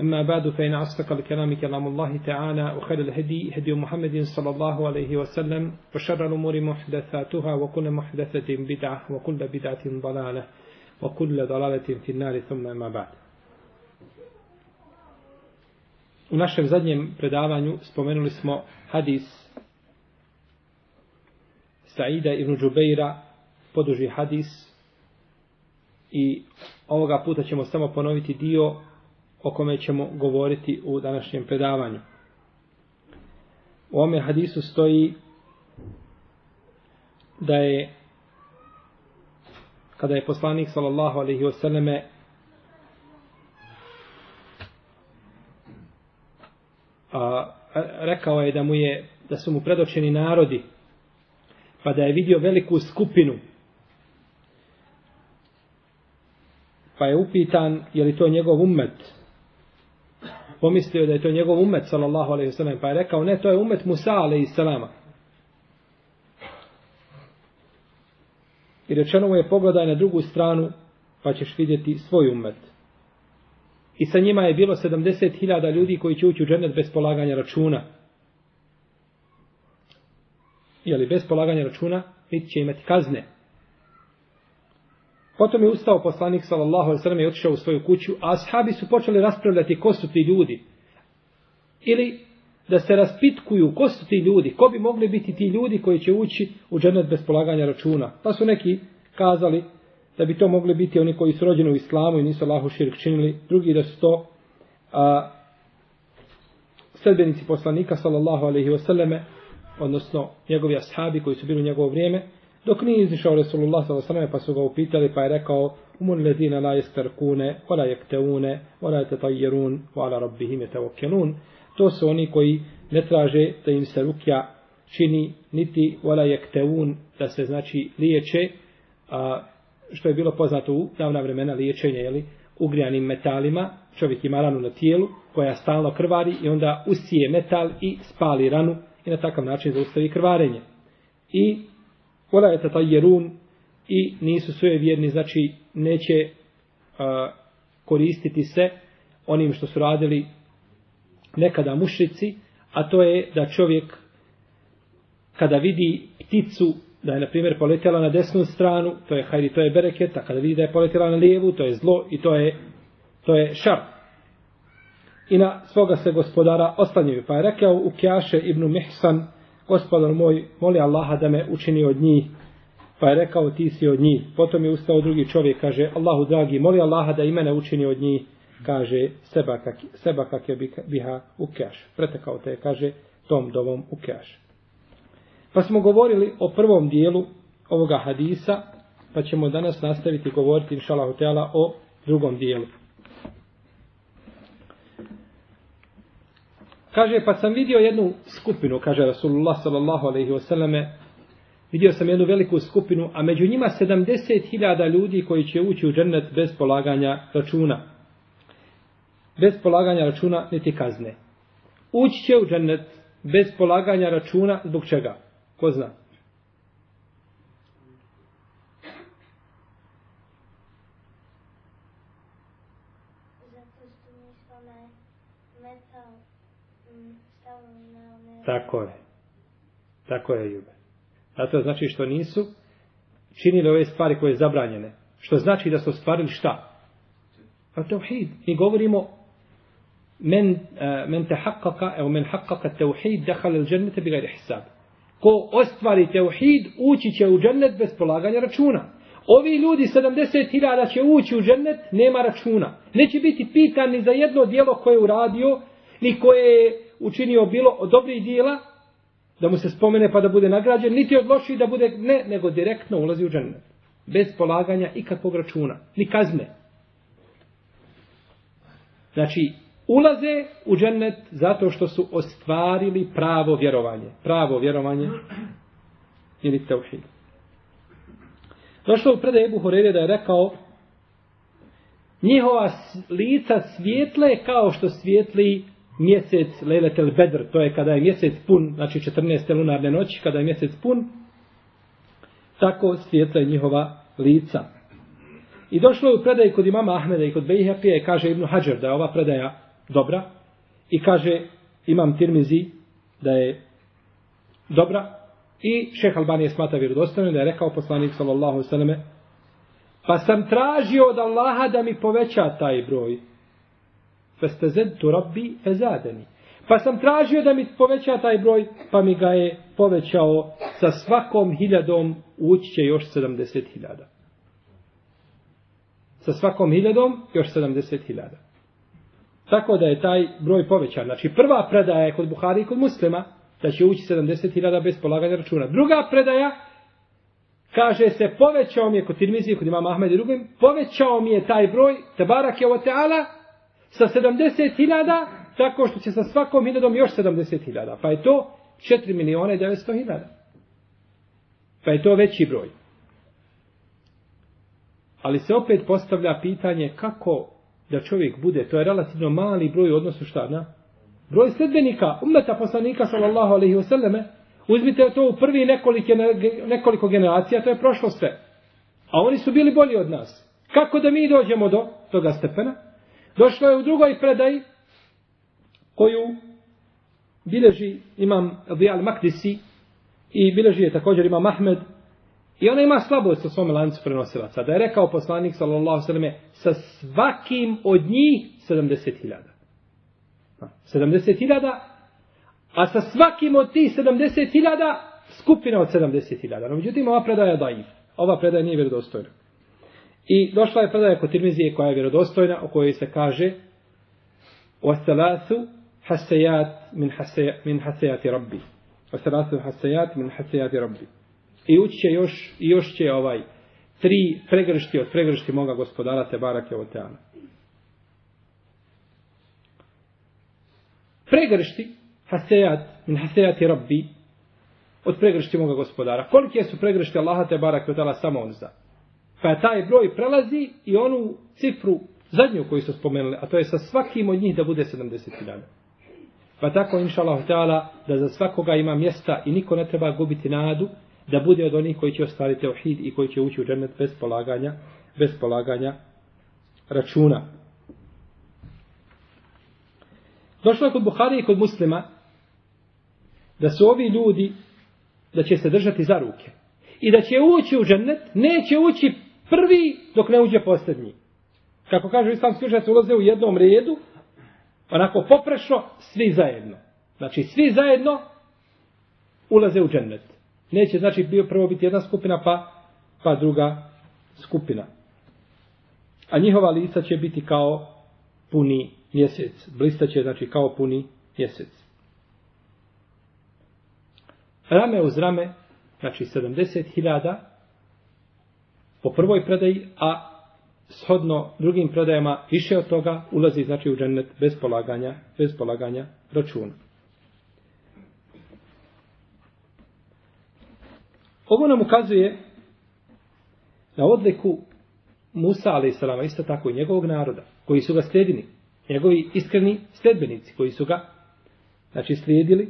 أما بعد فإن أصدق الكلام كلام الله تعالى وخير الهدي هدي محمد صلى الله عليه وسلم وشر الأمور محدثاتها وكل محدثة بدعة وكل بدعة ضلالة وكل ضلالة في النار ثم أما بعد U našem zadnjem predavanju spomenuli smo hadis Saida ibn Džubeira, poduži hadis i ovoga puta ćemo samo ponoviti dio o kome ćemo govoriti u današnjem predavanju. U ome hadisu stoji da je kada je poslanik sallallahu alaihi wasallame a, rekao je da mu je da su mu predočeni narodi pa da je vidio veliku skupinu pa je upitan je li to njegov ummet pomislio da je to njegov umet sallallahu alejhi ve sellem pa je rekao ne to je umet Musa alejhi selama i rečeno mu je pogledaj na drugu stranu pa ćeš vidjeti svoj umet. I sa njima je bilo 70.000 ljudi koji će ući u džennet bez polaganja računa. Jeli bez polaganja računa niti će imati kazne. Potom je ustao poslanik sallallahu alejhi ve sellem i otišao u svoju kuću, a ashabi su počeli raspravljati ko su ti ljudi. Ili da se raspitkuju ko su ti ljudi, ko bi mogli biti ti ljudi koji će ući u džennet bez polaganja računa. Pa su neki kazali da bi to mogli biti oni koji su rođeni u islamu i nisu Allahu širk činili, drugi da su to a, sledbenici poslanika sallallahu alejhi ve selleme, odnosno njegovi ashabi koji su bili u njegovo vrijeme, Dok nije izišao Resulullah s.a.v. pa su ga upitali pa je rekao umun ledina la jestarkune, wala jekteune, wala tetajerun, wala rabbihim je tevokelun. To su oni koji ne traže da im se rukja čini, niti wala jekteun, da se znači liječe, a, što je bilo poznato u davna vremena liječenja, jeli, ugrijanim metalima, čovjek ima ranu na tijelu, koja stalno krvari i onda usije metal i spali ranu i na takav način zaustavi krvarenje. I Vola je tatajerun i nisu svoje vjerni, znači neće a, koristiti se onim što su radili nekada mušrici, a to je da čovjek kada vidi pticu da je na primjer poletjela na desnu stranu, to je hajri, to je bereket, a kada vidi da je poletjela na lijevu, to je zlo i to je to je šar. I na svoga se gospodara oslanjaju. Pa je rekao u Kjaše ibn Mihsan, gospodar moj, moli Allaha da me učini od njih. Pa je rekao, ti si od njih. Potom je ustao drugi čovjek, kaže, Allahu dragi, moli Allaha da i mene učini od njih. Kaže, seba kak, seba kak je biha ukeaš. Pretekao te, kaže, tom dovom ukeaš. Pa smo govorili o prvom dijelu ovoga hadisa, pa ćemo danas nastaviti govoriti, inšalahu teala, o drugom dijelu. Kaže, pa sam vidio jednu skupinu, kaže Rasulullah sallallahu alaihi wasallame, vidio sam jednu veliku skupinu, a među njima 70.000 ljudi koji će ući u džennet bez polaganja računa. Bez polaganja računa niti kazne. Ući će u džennet bez polaganja računa zbog čega? Ko zna? Tako je. Tako je, Ljube. Zato znači što nisu činili ove stvari koje je zabranjene. Što znači da su ostvarili šta? Pa A tevhid. Mi govorimo men, uh, men te haqqaka, evo men haqqaka tevhid dehal il džennete bi gajde hisab. Ko ostvari tevhid, ući će u džennet bez polaganja računa. Ovi ljudi, 70.000 će ući u džennet, nema računa. Neće biti pitan ni za jedno dijelo koje je uradio, ni koje je učinio bilo od dobrih dijela, da mu se spomene pa da bude nagrađen, niti od loših da bude, ne, nego direktno ulazi u džennet. Bez polaganja ikakvog računa, ni kazne. Znači, ulaze u džennet zato što su ostvarili pravo vjerovanje. Pravo vjerovanje ili teuhid. Došlo u predaj Ebu Horeire da je rekao njihova lica svijetle kao što svijetli mjesec Leletel Bedr, to je kada je mjesec pun, znači 14. lunarne noći, kada je mjesec pun, tako svijetla je njihova lica. I došlo je u predaj kod imama Ahmeda i kod Bejhepije, kaže Ibnu Hajar da je ova predaja dobra, i kaže imam Tirmizi da je dobra, i šeh Albanije smata vjerodostavno da je rekao poslanik sallallahu sallame pa sam tražio od Allaha da mi poveća taj broj. Festezedtu rabbi fezadeni. Pa sam tražio da mi poveća taj broj, pa mi ga je povećao sa svakom hiljadom ući će još 70 hiljada. Sa svakom hiljadom još 70 hiljada. Tako da je taj broj povećan. Znači prva predaja je kod Buhari i kod muslima da će ući 70 hiljada bez polaganja računa. Druga predaja kaže se povećao mi je kod Tirmizi, kod imama Ahmed i drugim, povećao mi je taj broj, Tebarak je o teala, sa 70 hiljada, tako što će sa svakom hiljadom još 70 hiljada. Pa je to 4 miliona i 900 hiljada. Pa je to veći broj. Ali se opet postavlja pitanje kako da čovjek bude, to je relativno mali broj u odnosu šta na broj sledbenika, umeta poslanika sallallahu alaihi wasallame, uzmite to u prvi nekoliko, nekoliko generacija, to je prošlo sve. A oni su bili bolji od nas. Kako da mi dođemo do toga stepena? Došlo je u drugoj predaji koju bileži imam Dijal Makdisi i bileži je također imam Ahmed i ona ima slabost sa svome lancu prenosilaca. Da je rekao poslanik sallallahu sallam sa svakim od njih 70.000. 70.000 a sa svakim od tih 70.000 skupina od 70.000. No, međutim, ova predaja je daif. Ova predaja nije vjerodostojna. I došla je predaja kod Tirmizije koja je vjerodostojna, o kojoj se kaže وَثَلَاثُ حَسَيَاتِ مِنْ, min حَسَيَاتِ رَبِّ وَثَلَاثُ حَسَيَاتِ مِنْ حَسَيَاتِ رَبِّ I ući će još, i još će ovaj tri pregršti od pregršti moga gospodara te barake od teana. Pregršti hasejat min hasejati rabbi od pregršti moga gospodara. Kolike su pregršti Allaha te barake od teana samo on zna. Pa taj broj prelazi i onu cifru zadnju koju su spomenuli, a to je sa svakim od njih da bude 70.000. Pa tako, inša Allah, da za svakoga ima mjesta i niko ne treba gubiti nadu, da bude od onih koji će ostvariti teuhid i koji će ući u džennet bez polaganja, bez polaganja računa. Došlo je kod Buhari i kod muslima da su ovi ljudi da će se držati za ruke i da će ući u džennet, neće ući prvi dok ne uđe posljednji. Kako kažu islamski učenjaci ulaze u jednom redu, onako poprešno, svi zajedno. Znači, svi zajedno ulaze u džennet. Neće, znači, bio prvo biti jedna skupina, pa, pa druga skupina. A njihova lica će biti kao puni mjesec. Blista će, znači, kao puni mjesec. Rame uz rame, znači 70.000 po prvoj predaji, a shodno drugim predajama više od toga ulazi znači u džennet bez polaganja, bez polaganja računa. Ovo nam ukazuje na odliku Musa a.s. isto tako i njegovog naroda, koji su ga slijedili, njegovi iskreni sledbenici koji su ga znači slijedili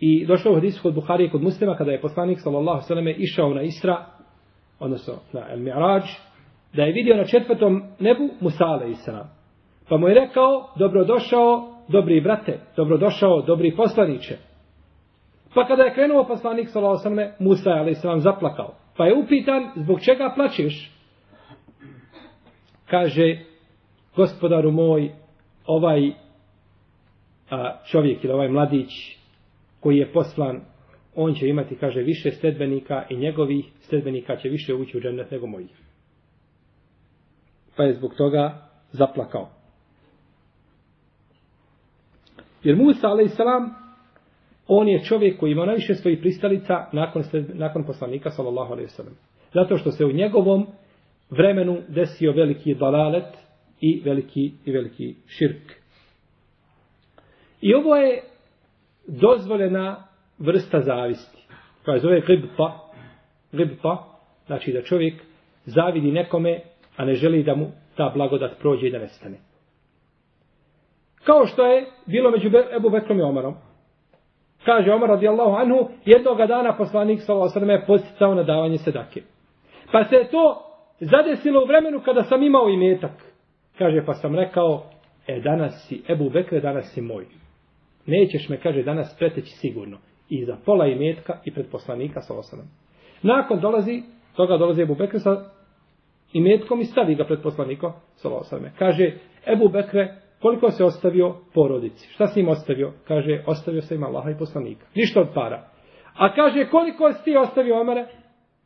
i došlo u hadisu kod Buharije kod muslima kada je poslanik sallallahu sallam išao na Isra odnosno na El Mi'raj da je vidio na četvrtom nebu Musa a.s. pa mu je rekao dobrodošao dobri brate dobrodošao dobri poslaniće Pa kada je krenuo poslanik s.a.v. Musa a.s. zaplakao. Pa je upitan zbog čega plačeš? Kaže gospodaru moj ovaj a, čovjek ili ovaj mladić koji je poslan on će imati, kaže, više sledbenika i njegovih sledbenika će više ući u džennet nego mojih. Pa je zbog toga zaplakao. Jer Musa, alaihissalam, on je čovjek koji ima najviše svojih pristalica nakon, nakon poslanika sallallahu alaihi sallam. Zato što se u njegovom vremenu desio veliki dalalet i veliki i veliki širk. I ovo je dozvoljena vrsta zavisti. Koja zove gribpa. Gribpa, znači da čovjek zavidi nekome, a ne želi da mu ta blagodat prođe i da nestane. Kao što je bilo među Ebu Bekrom i Omarom. Kaže Omar radijallahu anhu, jednog dana poslanik sallallahu alejhi je posticao na davanje sedake. Pa se to zadesilo u vremenu kada sam imao i metak. Kaže, pa sam rekao, e danas si, Ebu Bekre, danas si moj. Nećeš me, kaže, danas preteći sigurno. I za pola imetka i pred poslanika sallallahu osanem. Nakon dolazi, toga dolazi Ebu Bekre sa imetkom i stavi ga pred poslanikom sallallahu osanem. Kaže, Ebu Bekre, Koliko se ostavio porodici? Šta si im ostavio? Kaže, ostavio se im Allaha i poslanika. Ništa od para. A kaže, koliko si ti ostavio Omare?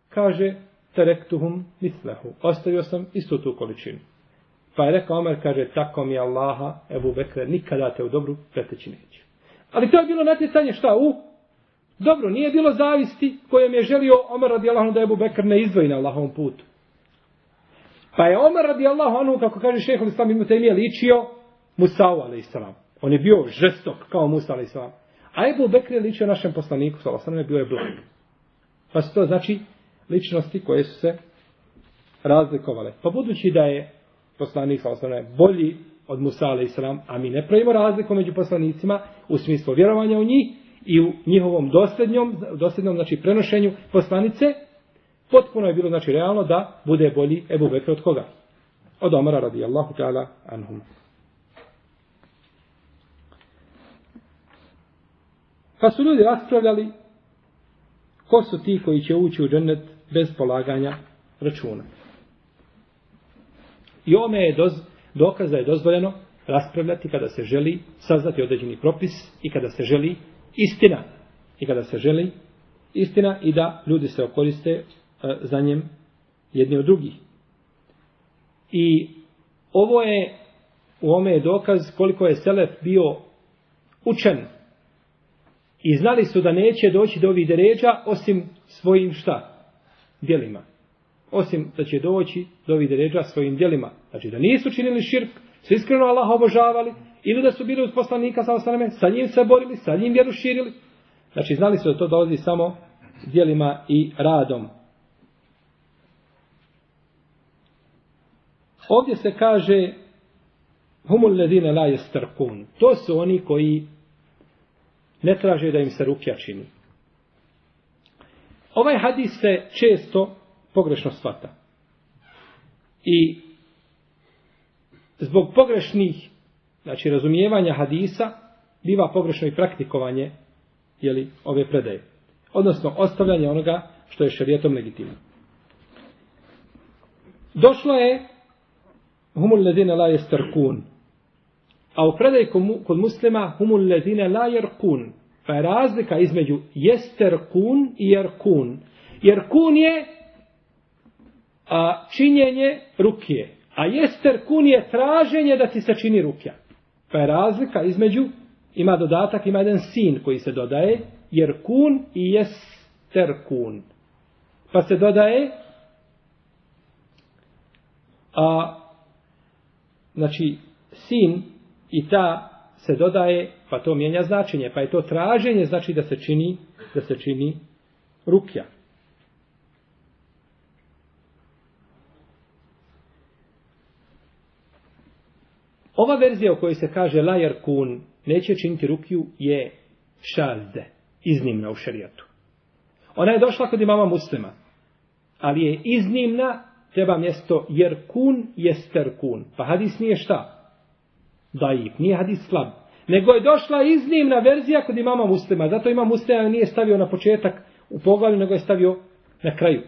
Kaže, terektuhum mislehu. Ostavio sam istu tu količinu. Pa je rekao Omer, kaže, tako mi Allaha, Ebu Bekre, nikada te u dobru preteći neće. Ali to je bilo natjecanje šta? U? Dobro, nije bilo zavisti kojem je želio Omer radi Allahom da Ebu Bekr ne izdvoji na Allahovom putu. Pa je Omer radi Allahom, kako kaže šehol Islam, ibn te ličio Musa'u a.s. On je bio žestok kao Musa a.s. A Ebu Bekr je ličio našem poslaniku, sa je bio je blag. Pa su to znači ličnosti koje su se razlikovale. Pa budući da je poslanik sa bolji od Musa a.s. a mi ne pravimo razliku među poslanicima u smislu vjerovanja u njih i u njihovom dosljednjom, dosljednom znači prenošenju poslanice, potpuno je bilo znači realno da bude bolji Ebu Bekr od koga? Od Omara radijallahu ta'ala anhum. Pa su ljudi raspravljali ko su ti koji će ući u džennet bez polaganja računa. I ome je doz, dokaz da je dozvoljeno raspravljati kada se želi saznati određeni propis i kada se želi istina. I kada se želi istina i da ljudi se okoriste e, za njem jedni od drugih. I ovo je u ome je dokaz koliko je Selef bio učen I znali su da neće doći do ovih deređa osim svojim šta? Djelima. Osim da će doći do ovih deređa svojim djelima. Znači da nisu činili širk, su iskreno Allaha obožavali, ili da su bili uz poslanika sa osaname, sa njim se borili, sa njim vjeru širili. Znači znali su da to dolazi samo djelima i radom. Ovdje se kaže humul ledine la jestarkun. To su oni koji ne traže da im se rukja čini. Ovaj hadis se često pogrešno shvata. I zbog pogrešnih znači razumijevanja hadisa biva pogrešno i praktikovanje jeli, ove predaje. Odnosno ostavljanje onoga što je šarijetom legitimno. Došlo je humul ledine la jesterkun. A u predaj kod muslima humul ledine la jerkun. Pa je razlika između jesterkun i jerkun. Jerkun je a, činjenje rukije. A jesterkun je traženje da ti se čini rukija. Pa je razlika između, ima dodatak, ima jedan sin koji se dodaje, jer kun i jesterkun. Pa se dodaje a, znači sin i ta se dodaje, pa to mijenja značenje, pa je to traženje, znači da se čini, da se čini rukja. Ova verzija u kojoj se kaže lajar kun neće činiti rukju je šazde, iznimna u šarijatu. Ona je došla kod imama muslima, ali je iznimna, treba mjesto jer kun jester kun. Pa hadis nije šta? daif, nije hadis slab. Nego je došla iznimna verzija kod imama muslima. Zato ima muslima nije stavio na početak u poglavlju, nego je stavio na kraju.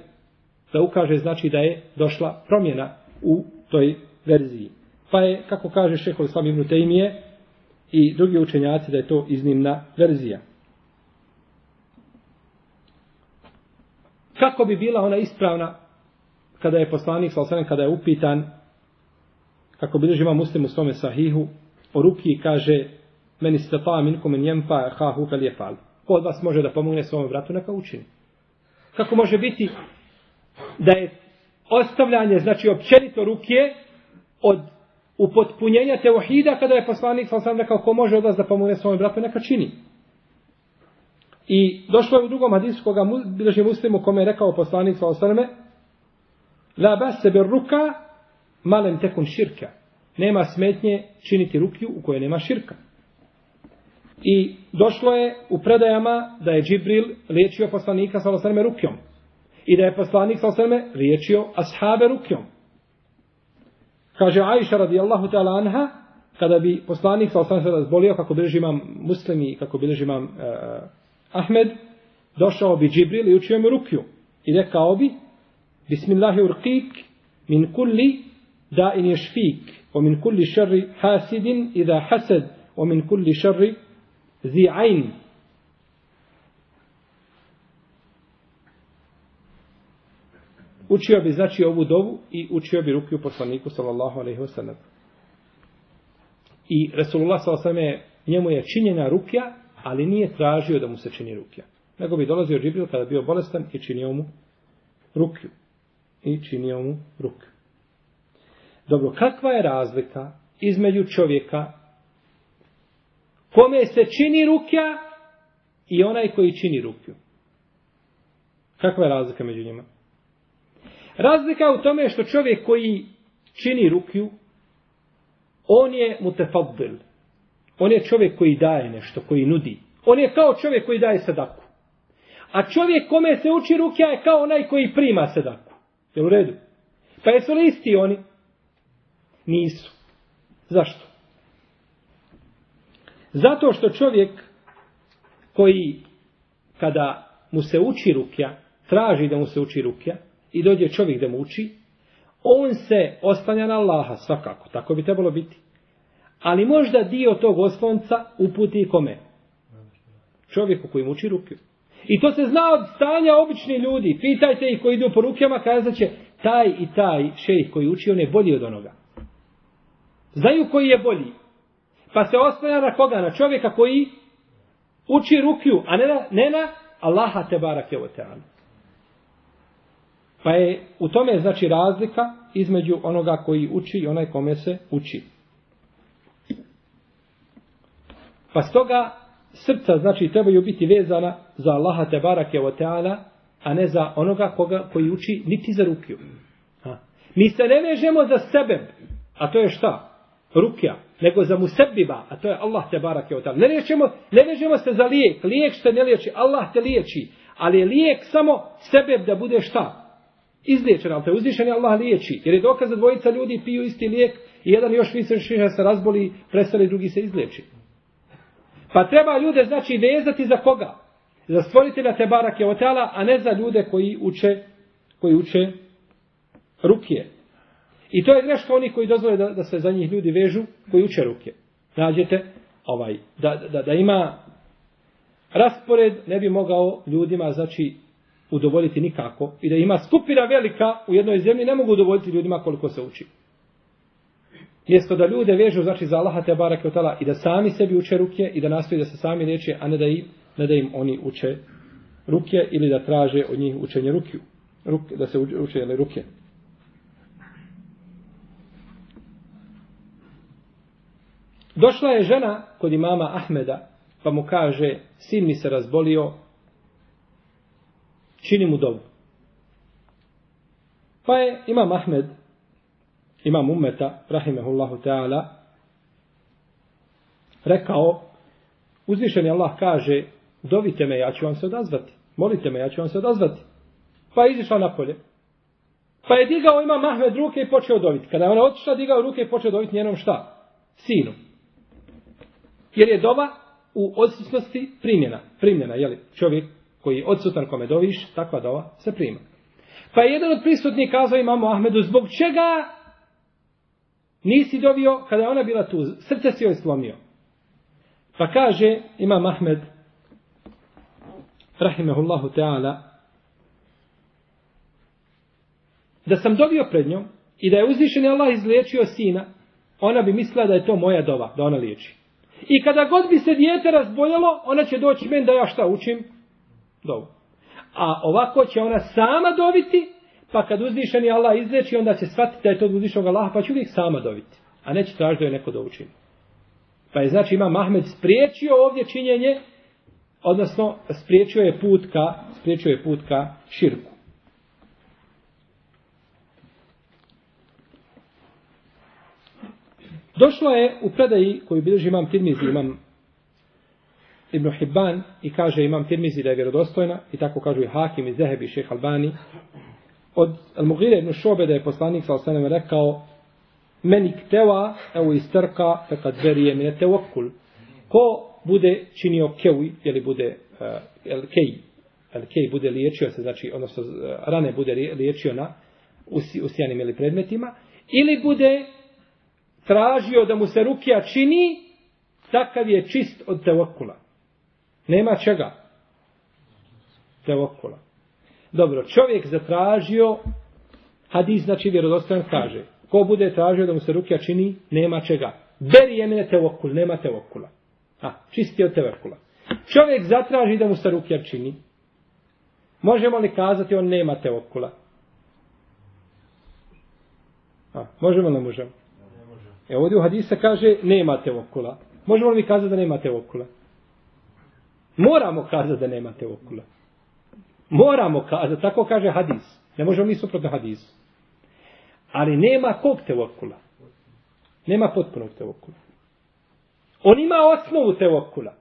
Da ukaže znači da je došla promjena u toj verziji. Pa je, kako kaže šehol Islam ibn Tejmije i drugi učenjaci, da je to iznimna verzija. Kako bi bila ona ispravna kada je poslanik, kada je upitan kako bilježi ima muslim u svome sahihu, o ruki kaže, meni se pa minkom in jempa hahu fel je fal. Ko od vas može da pomogne svom vratu, neka učini. Kako može biti da je ostavljanje, znači općenito ruke, od upotpunjenja teohida kada je poslanik sa sam rekao ko može od vas da pomogne svojom bratu, neka čini. I došlo je u drugom hadisu koga bilježi muslimu kome je rekao poslanik sa osaname La bas sebe ruka malem tekun širka. Nema smetnje činiti rukju u kojoj nema širka. I došlo je u predajama da je Džibril liječio poslanika sa osaname rukjom. I da je poslanik sa osaname liječio ashabe rukjom. Kaže Aisha radijallahu ta'ala anha, kada bi poslanik sa osam se razbolio, kako bilježi imam muslimi, kako bilježi imam uh, Ahmed, došao bi Džibril i učio mu rukju. I rekao bi, Bismillahi urqik, min kulli da in ješfik, o min kulli šerri hasidin, i da hased, o min kulli šerri zi'ajn. Učio bi znači ovu dovu i učio bi rukiju poslaniku sallallahu alaihi wasallam. I Resulullah sallallahu alaihi wasallam njemu je činjena rukja ali nije tražio da mu se čini rukja. Nego bi dolazio Džibril kada bio bolestan i činio mu rukju. I činio mu rukju. Dobro, kakva je razlika između čovjeka kome se čini rukja i onaj koji čini rukju? Kakva je razlika među njima? Razlika u tome što čovjek koji čini rukju, on je mutefadbil, On je čovjek koji daje nešto, koji nudi. On je kao čovjek koji daje sadaku. A čovjek kome se uči rukja je kao onaj koji prima sadaku. Je u redu? Pa jesu li isti oni? Nisu. Zašto? Zato što čovjek koji kada mu se uči rukja, traži da mu se uči rukja i dođe čovjek da mu uči, on se ostanja na Allaha svakako. Tako bi trebalo biti. Ali možda dio tog oslonca uputi kome? Čovjeku koji muči ruke. I to se zna od stanja obični ljudi. Pitajte ih koji idu po rukama, kazat će taj i taj šejih koji uči, on je bolji od onoga. Znaju koji je bolji. Pa se oslanja na koga? Na čovjeka koji uči rukju, a ne na, ne na Allaha te barak je Pa je u tome znači razlika između onoga koji uči i onaj kome se uči. Pa stoga srca znači trebaju biti vezana za Allaha te barake o teala, a ne za onoga koga koji uči niti za rukiju. Ha. Mi se ne vežemo za sebe, a to je šta? Rukja, nego za musebiba, a to je Allah te barake o teala. Ne, liječemo, ne vežemo se za lijek, lijek što ne liječi, Allah te liječi, ali je lijek samo sebe da bude šta? Izliječen, ali te uzvišen je Allah liječi. Jer je dokaz da dvojica ljudi piju isti lijek i jedan još više se razboli, prestali, drugi se izliječi. Pa treba ljude znači vezati za koga? Za stvoritelja te barake otala, a ne za ljude koji uče, koji uče rukije. I to je greška oni koji dozvole da, da se za njih ljudi vežu, koji uče ruke. Nađete ovaj, da, da, da ima raspored, ne bi mogao ljudima, znači, udovoljiti nikako. I da ima skupina velika u jednoj zemlji, ne mogu udovoljiti ljudima koliko se uči. Mjesto da ljude vežu znači za Allaha te barake otala i da sami sebi uče ruke i da nastoji da se sami liječe, a ne da, im, ne da im oni uče ruke ili da traže od njih učenje rukiju. Ruke, da se uče ili ruke. Došla je žena kod imama Ahmeda pa mu kaže sin mi se razbolio čini mu dobro. Pa je imam Ahmed imam ummeta, rahimehullahu ta'ala, rekao, uzvišeni Allah kaže, dovite me, ja ću vam se odazvati. Molite me, ja ću vam se odazvati. Pa je izišla napolje. Pa je digao Imam Ahmed ruke i počeo dobiti. Kada je ona otišla, digao ruke i počeo dobiti njenom šta? Sinu. Jer je doba u odsutnosti primjena. Primjena, jeli, čovjek koji je odsutan kome doviš, takva dova se prima. Pa je jedan od prisutnih kazao imamo Ahmedu, zbog čega Nisi dovio kada je ona bila tu, srce si joj slomio. Pa kaže Imam Ahmed, rahimehullahu ta'ala, da sam dovio pred njom i da je uzvišen Allah izliječio sina, ona bi mislila da je to moja dova, da ona liječi. I kada god bi se dijete razboljalo, ona će doći meni da ja šta učim? Dovu. A ovako će ona sama dobiti Pa kad uzvišeni Allah izreči, onda će shvatiti da je to od uzvišenog Allaha, pa će uvijek sama dobiti. a neće tražiti da je neko da. Pa je znači ima Mahmed spriječio ovdje činjenje, odnosno spriječio je put ka, spriječio je put ka širku. Došlo je u predaji koju bilježi imam Tirmizi, imam Ibn Hibban i kaže imam Tirmizi da je vjerodostojna i tako kažu i Hakim i Zehebi i Šeha Albani. Od Al-Mughire ibn Šobe da je poslanik sa osanem rekao meni teva evo istrka fekad verije mine tevokul. Ko bude činio kevi, ili bude uh, el kej, el kej bude liječio se, znači, odnosno eh, rane bude liječio na usijanim ili predmetima, ili bude tražio da mu se rukija čini, takav je čist od tevokula. Nema čega. Tevokula. Dobro, čovjek zatražio, hadis znači vjerodostojan kaže, ko bude tražio da mu se rukija čini, nema čega. Beri je mene tevokul, nema tevokula. A, čisti od tevokula. Čovjek zatraži da mu se rukija čini, možemo li kazati on nema tevokula? A, možemo li možemo? E ovdje u hadisa kaže nemate okula. Možemo li mi kazati da nemate okula? Moramo kazati da nemate tevokula. Moramo kazati, tako kaže hadis. Ne možemo mi suprotno hadisu. Ali nema kog tevokula. Nema potpunog tevokula. On ima osnovu tevokula.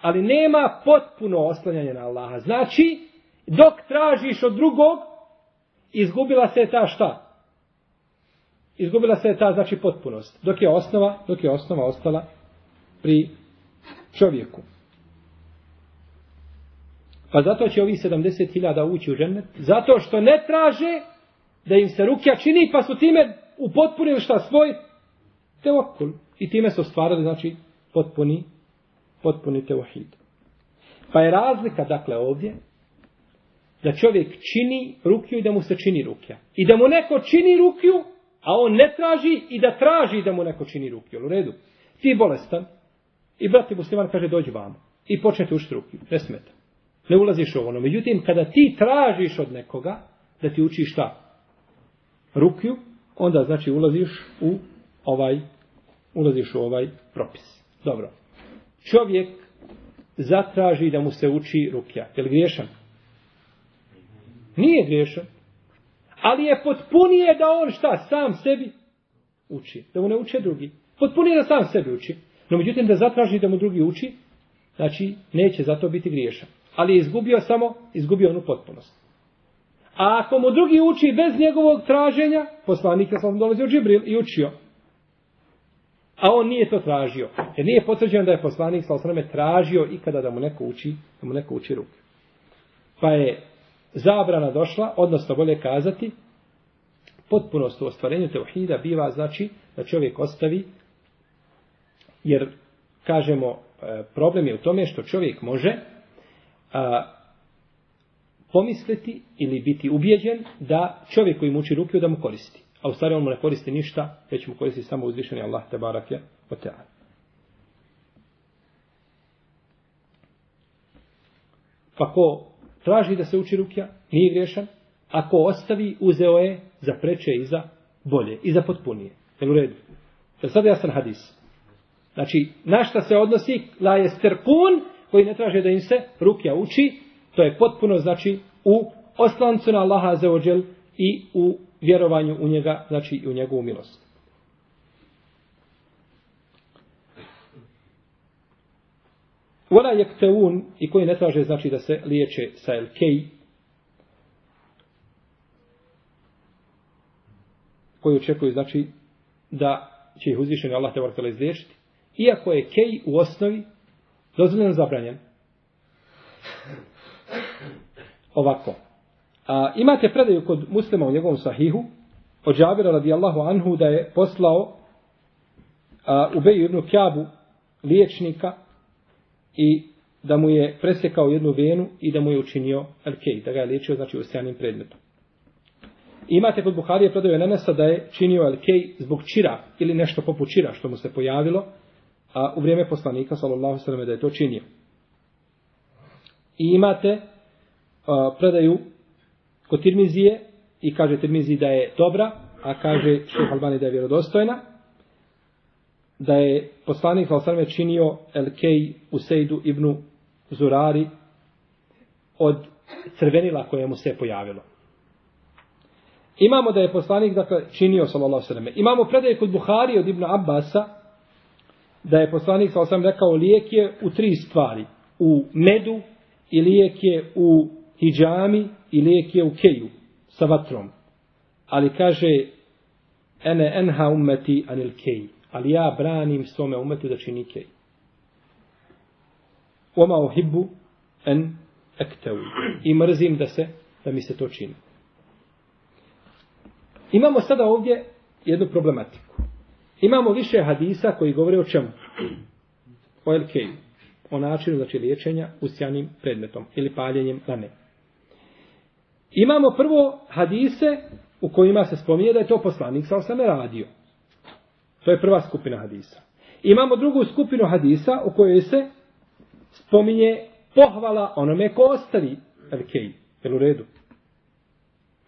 Ali nema potpuno oslanjanje na Allaha. Znači, dok tražiš od drugog, izgubila se ta šta? izgubila se ta znači potpunost. Dok je osnova, dok je osnova ostala pri čovjeku. Pa zato će ovi 70.000 ući u džennet. Zato što ne traže da im se rukja čini, pa su time upotpunili šta svoj teokul. I time su stvarali, znači, potpuni, potpuni teohid. Pa je razlika, dakle, ovdje, da čovjek čini rukju i da mu se čini rukja. I da mu neko čini rukju, A on ne traži i da traži da mu neko čini rukju. U redu. Ti bolestan. I brati musliman kaže dođi vam. I počnete ušti rukju. Ne smeta. Ne ulaziš u ono. Međutim, kada ti tražiš od nekoga da ti uči šta? Rukju. Onda znači ulaziš u ovaj ulaziš u ovaj propis. Dobro. Čovjek zatraži da mu se uči rukja. Je li griješan? Nije griješan ali je potpunije da on šta, sam sebi uči. Da mu ne uče drugi. Potpunije da sam sebi uči. No međutim da zatraži da mu drugi uči, znači neće zato biti griješan. Ali je izgubio samo, izgubio onu potpunost. A ako mu drugi uči bez njegovog traženja, poslanik je sam dolazio Džibril i učio. A on nije to tražio. Jer nije potvrđeno da je poslanik sa osrame tražio ikada da mu neko uči, da mu neko uči ruke. Pa je zabrana došla, odnosno bolje kazati, potpunost u ostvarenju teuhida biva znači da čovjek ostavi, jer kažemo e, problem je u tome što čovjek može a, pomisliti ili biti ubijeđen da čovjek koji muči rukiju da mu koristi. A u stvari on mu ne koristi ništa, već mu koristi samo uzvišeni Allah te barake o teana. Pa ko traži da se uči rukija, nije griješan. Ako ostavi, uzeo je za preče i za bolje, i za potpunije. Jel u redu? Jel sad jasan hadis? Znači, na šta se odnosi la je sterkun, koji ne traže da im se rukja uči, to je potpuno, znači, u oslancu na Allaha za ođel i u vjerovanju u njega, znači, i u njegovu milost. Vola jekteun i koji ne traže znači da se liječe sa el kej, koji očekuju znači da će ih uzvišeni Allah te vrtele izliječiti. Iako je kej u osnovi dozvoljeno zabranjen. Ovako. A, imate predaju kod muslima u njegovom sahihu od Džabira radijallahu anhu da je poslao a, u Beju ibn Kjabu liječnika i da mu je presekao jednu venu i da mu je učinio alkej, da ga je liječio, znači, usijanim predmetom. Imate kod Buharije predaju Nenesa da je činio alkej zbog čira ili nešto poput čira što mu se pojavilo a u vrijeme poslanika, sallallahu sallam, da je to činio. I imate a, predaju kod Tirmizije i kaže Tirmizi da je dobra, a kaže Šeha Albani da je vjerodostojna. da je poslanik Salosarme činio Elkej u ibn Zurari od crvenila koje mu se pojavilo. Imamo da je poslanik dakle, činio sallallahu sallam. Imamo predaje kod Buhari od Ibn Abbasa da je poslanik sa osam rekao lijek je u tri stvari. U medu i lijek je u hijjami i lijek je u keju sa vatrom. Ali kaže ene enha ummeti anil kej. Ali ja branim svome umetu da čini kej. Oma uhibbu en ektevu. I mrzim da se, da mi se to čini. Imamo sada ovdje jednu problematiku. Imamo više hadisa koji govore o čemu? O LK. O načinu znači liječenja usjanim predmetom ili paljenjem lane. Imamo prvo hadise u kojima se spominje da je to poslanik sa osame radio. To je prva skupina hadisa. Imamo drugu skupinu hadisa u kojoj se spominje pohvala onome ko ostavi LK. Jel u redu?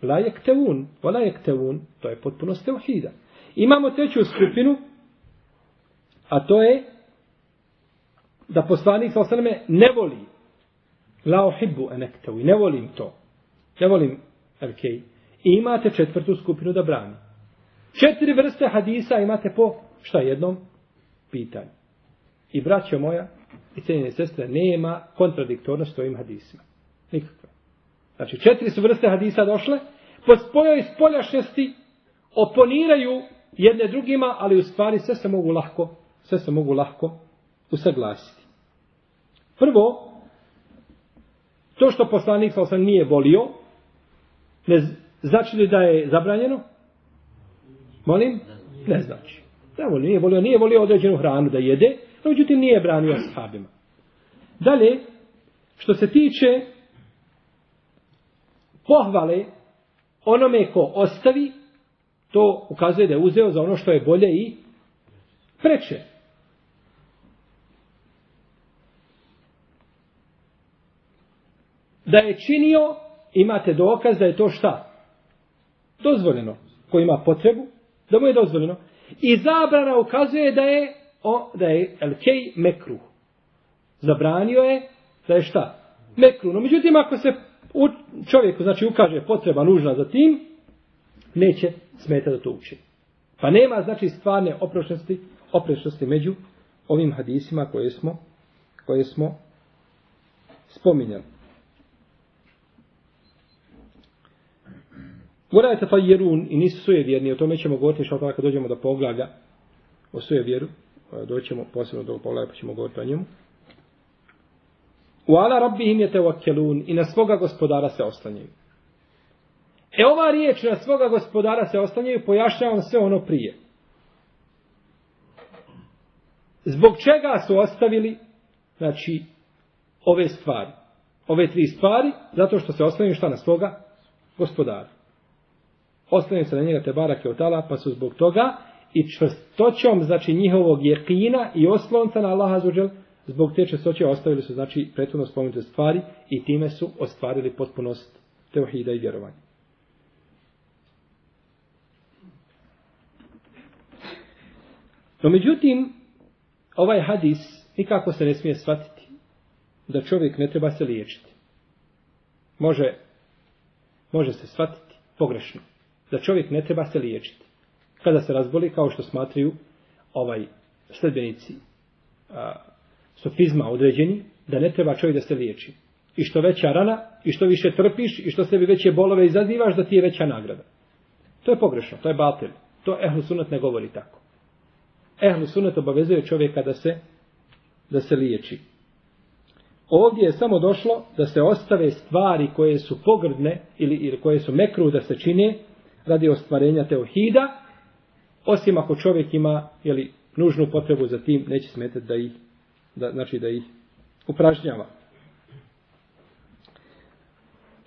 La jektevun, vola jektevun, to je potpuno steuhida. Imamo treću skupinu, a to je da poslanik sa osaname ne voli la ohibbu enektevu, ne volim to. Ne volim LK. I imate četvrtu skupinu da brani. Četiri vrste hadisa imate po šta jednom pitanju. I braćo moja i cijenjene sestre, nema kontradiktornosti ovim hadisima. Nikakve. Znači, četiri su vrste hadisa došle, po spojoj spoljašnjosti oponiraju jedne drugima, ali u stvari sve se mogu lahko, sve se mogu lahko usaglasiti. Prvo, to što poslanik sa osam nije volio, ne znači li da je zabranjeno? Molim? Ne znači. Ne volio, nije volio, nije volio određenu hranu da jede, no međutim nije branio sahabima. Dalje, što se tiče pohvale onome ko ostavi, to ukazuje da je uzeo za ono što je bolje i preče. Da je činio, imate dokaz da je to šta? Dozvoljeno. Ko ima potrebu, da mu je dozvoljeno. I zabrana ukazuje da je o, da je elkej mekruh. Zabranio je da je šta? Mekruh. No, međutim, ako se u čovjeku, znači ukaže potreba nužna za tim, neće smeta da to uči. Pa nema, znači, stvarne oprošnosti, oprešnosti među ovim hadisima koje smo, koje smo spominjali. Morajte je jerun i nisu suje vjerni, o tome ćemo govoriti što tako dođemo do poglavlja o suje vjeru, e, doćemo posebno do poglavlja pa ćemo govoriti o njemu. U ala rabbihim je tevakelun i na svoga gospodara se oslanjaju. E ova riječ na svoga gospodara se oslanjaju, pojašnjavam sve ono prije. Zbog čega su ostavili, znači, ove stvari? Ove tri stvari, zato što se oslanjaju šta na svoga gospodara. Oslanjaju se na njega te barake od pa su zbog toga i čvrstoćom, znači, njihovog jekina i oslonca na Allaha zuđel, zbog te čvrstoće ostavili su znači prethodno spomenute stvari i time su ostvarili potpunost teohida i vjerovanja. No međutim, ovaj hadis nikako se ne smije shvatiti da čovjek ne treba se liječiti. Može, može se shvatiti pogrešno. Da čovjek ne treba se liječiti. Kada se razboli, kao što smatraju ovaj sledbenici a, sofizma određeni, da ne treba čovjek da se liječi. I što veća rana, i što više trpiš, i što sebi veće bolove izazivaš, da ti je veća nagrada. To je pogrešno, to je batel. To ehlu sunat ne govori tako. Ehlu sunat obavezuje čovjeka da se, da se liječi. Ovdje je samo došlo da se ostave stvari koje su pogrdne ili, ili koje su mekru da se čine radi ostvarenja teohida, osim ako čovjek ima jeli, nužnu potrebu za tim, neće smetati da ih da, znači da ih upražnjava.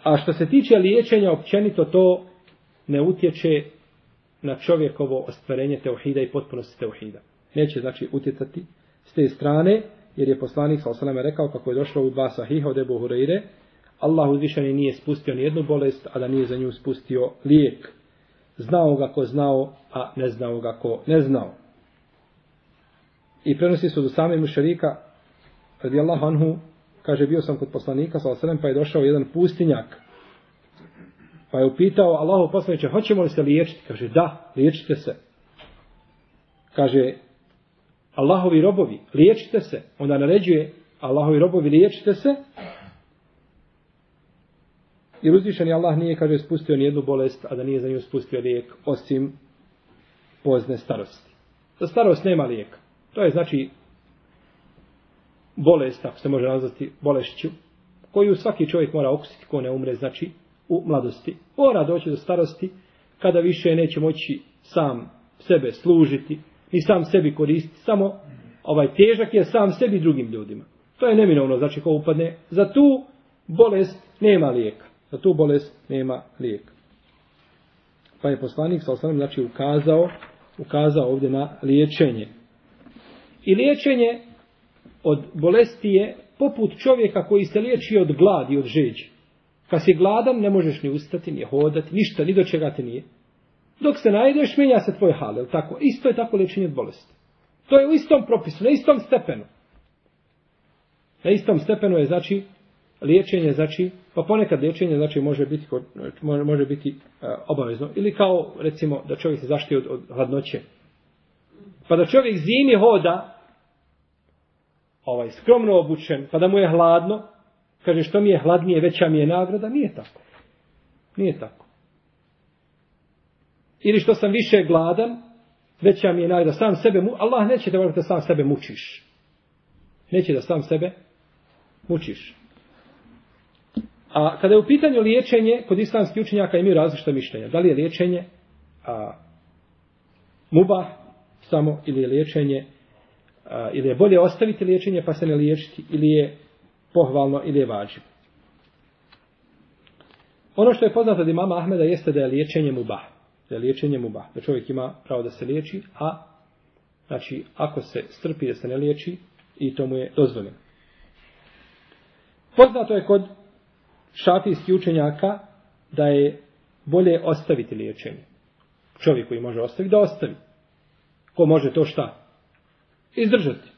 A što se tiče liječenja, općenito to ne utječe na čovjekovo ostvarenje teuhida i potpunosti teuhida. Neće znači utjecati s te strane, jer je poslanik sa osaname rekao kako je došlo u dva sahiha od Ebu Hureyre, Allah uzvišeni nije spustio ni jednu bolest, a da nije za nju spustio lijek. Znao ga ko znao, a ne znao ga ko ne znao. I prenosi se do same mušarika, radijallahu anhu, kaže, bio sam kod poslanika, sa pa je došao jedan pustinjak. Pa je upitao Allahu poslaniče, hoćemo li se liječiti? Kaže, da, liječite se. Kaže, Allahovi robovi, liječite se. Onda naređuje, Allahovi robovi, liječite se. Jer uzvišeni Allah nije, kaže, spustio nijednu bolest, a da nije za nju spustio lijek, osim pozne starosti. Za starost nema lijeka. To je znači bolest, ako se može nazvati bolešću, koju svaki čovjek mora okusiti ko ne umre, znači u mladosti. Mora doći do starosti kada više neće moći sam sebe služiti, ni sam sebi koristiti, samo ovaj težak je sam sebi drugim ljudima. To je neminovno, znači ko upadne. Za tu bolest nema lijeka. Za tu bolest nema lijeka. Pa je poslanik sa osnovim znači ukazao, ukazao ovdje na liječenje. I liječenje od bolesti je poput čovjeka koji se liječi od gladi, od žeđi. Kad si gladan, ne možeš ni ustati, ni hodati, ništa, ni do čega te nije. Dok se najdeš, menja se tvoj hal, tako? Isto je tako liječenje od bolesti. To je u istom propisu, na istom stepenu. Na istom stepenu je, znači, liječenje, znači, pa ponekad liječenje, znači, može biti, može, može biti e, obavezno. Ili kao, recimo, da čovjek se zaštiti od, od hladnoće. Pa da čovjek zimi hoda, ovaj, skromno obučen, pa da mu je hladno, kaže što mi je hladnije, veća mi je nagrada, nije tako. Nije tako. Ili što sam više gladan, veća mi je nagrada, sam sebe, mu... Allah neće da da sam sebe mučiš. Neće da sam sebe mučiš. A kada je u pitanju liječenje, kod islamskih učenjaka imaju različite mišljenja. Da li je liječenje a, muba samo ili je liječenje a, ili je bolje ostaviti liječenje pa se ne liječiti ili je pohvalno ili je vađivo. Ono što je poznato od imama Ahmeda jeste da je liječenje mubah. Da je liječenje mubah. Da čovjek ima pravo da se liječi, a znači ako se strpi da se ne liječi i to mu je dozvoljeno. Poznato je kod šafijskih učenjaka da je bolje ostaviti liječenje. Čovjek koji može ostaviti, da ostavi. Ko može to šta? Izdržati.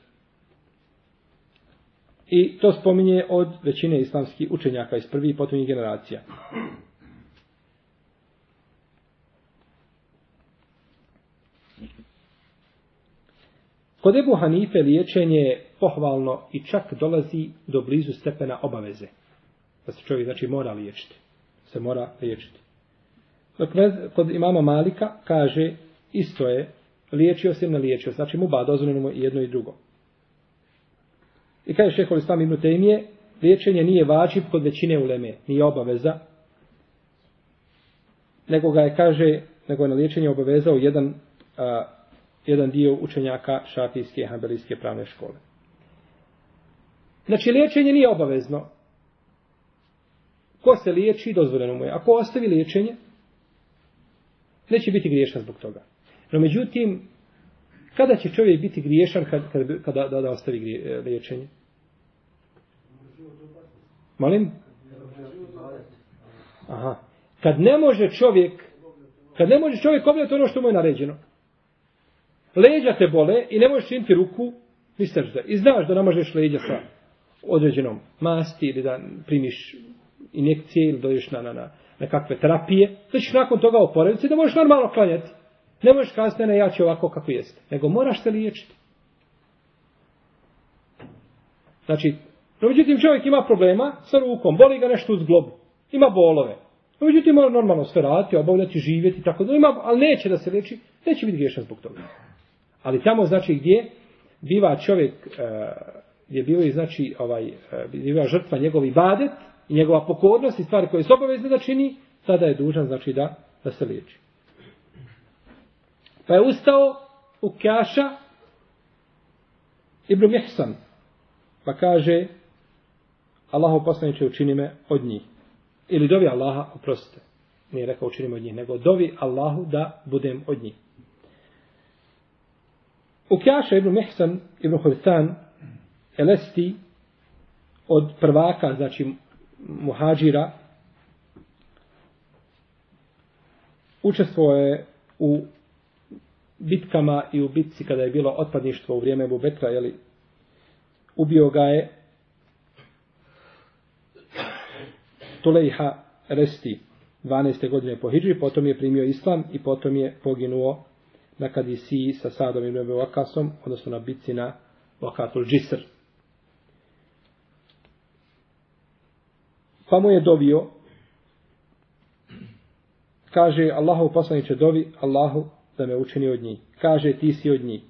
I to spominje od većine islamskih učenjaka iz prvih i potomnih generacija. Kod Ebu Hanife liječenje je pohvalno i čak dolazi do blizu stepena obaveze. Da se čovjek znači mora liječiti. Se mora liječiti. Dok kod imama Malika kaže isto je liječio se ne liječio. Znači mu ba dozvoljeno mu i jedno i drugo. I kaže šehol Islam ibn Tejmije, liječenje nije vađib kod većine uleme, nije obaveza, nego ga je, kaže, nego je na liječenje obavezao jedan, a, jedan dio učenjaka šafijske i hanbelijske pravne škole. Znači, liječenje nije obavezno. Ko se liječi, dozvoljeno mu je. Ako ostavi liječenje, neće biti griješan zbog toga. No, međutim, Kada će čovjek biti griješan kad, kad, kada da, da ostavi grije, e, liječenje? Molim? Aha. Kad ne može čovjek, kad ne može čovjek obljati ono što mu je naređeno. Leđa te bole i ne možeš činiti ruku, ni srđa. I znaš da ne možeš leđa sa određenom masti ili da primiš injekcije ili dođeš na, na, na, na kakve terapije. Da ćeš nakon toga oporaviti da možeš normalno klanjati. Ne možeš kazati, ne, ja ću ovako kako jeste. Nego moraš se liječiti. Znači, no, međutim, čovjek ima problema sa rukom, boli ga nešto u zglobu, ima bolove. No, međutim, mora normalno sve raditi, obavljati, živjeti, tako da ima, ali neće da se liječi, neće biti griješan zbog toga. Ali tamo, znači, gdje biva čovjek, e, gdje biva, znači, ovaj, e, biva žrtva njegovi badet i njegova pokornost i stvari koje se obavezne da čini, tada je dužan, znači, da, da se liječi. Pa je ustao u Kjaša Ibn Mihsan. Pa kaže Allahu poslaniče učini me od njih. Ili dovi Allaha, oprostite. Nije rekao učini me od njih, nego dovi Allahu da budem od njih. U Kjaša Ibn Mihsan, Ibn Hulsan, Elesti, od prvaka, znači muhađira, učestvovao je u bitkama i u bitci kada je bilo otpadništvo u vrijeme Ebu Bekra, jeli, ubio ga je Tulejha Resti 12. godine po Hidži, potom je primio islam i potom je poginuo na Kadisiji sa Sadom i Nebe Vakasom, odnosno na bitci na Vakatul Džisr. Pa mu je dovio, kaže Allahu poslaniće dovi, Allahu da me učini od njih. Kaže ti si od njih.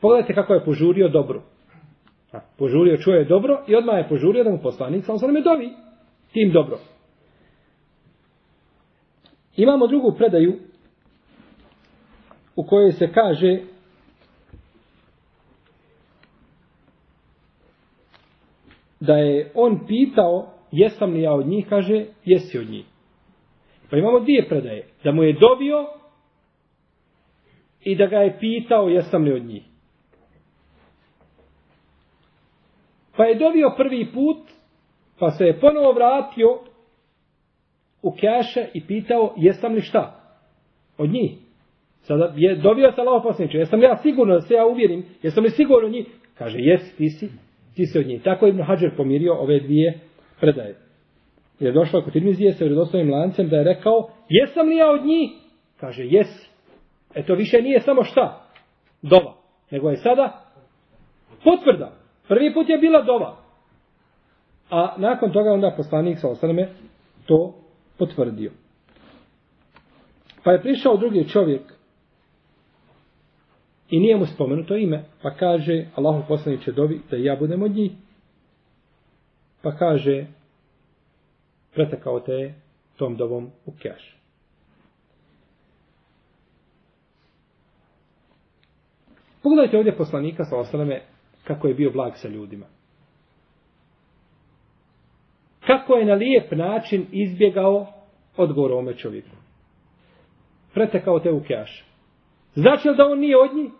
Pogledajte kako je požurio dobro. Požurio, čuje dobro i odmah je požurio da mu poslanik, samo sam me dovi tim dobro. Imamo drugu predaju u kojoj se kaže da je on pitao jesam li ja od njih, kaže jesi od njih. Pa imamo dvije predaje. Da mu je dobio i da ga je pitao jesam li od njih. Pa je dobio prvi put, pa se je ponovo vratio u keše i pitao jesam li šta? Od njih. Sada je dobio se Allaho posljedniče, jesam li ja sigurno da se ja uvjerim, jesam li sigurno od njih? Kaže, jes, ti si, ti si od njih. Tako je Ibn Hajar pomirio ove dvije predaje. Je došlo kod Tirmizije sa vredostojnim lancem da je rekao, jesam li ja od njih? Kaže, jesi. E to više nije samo šta? Dova. Nego je sada potvrda. Prvi put je bila dova. A nakon toga onda poslanik sa osaname to potvrdio. Pa je prišao drugi čovjek i nije mu spomenuto ime, pa kaže Allahu poslaniće dovi da ja budem od njih. Pa kaže pretekao te tom dovom u keš. Pogledajte ovdje poslanika sa osaleme kako je bio blag sa ljudima. Kako je na lijep način izbjegao odgovor ome čovjeku. Pretekao te u kjaš. Znači li da on nije od njih?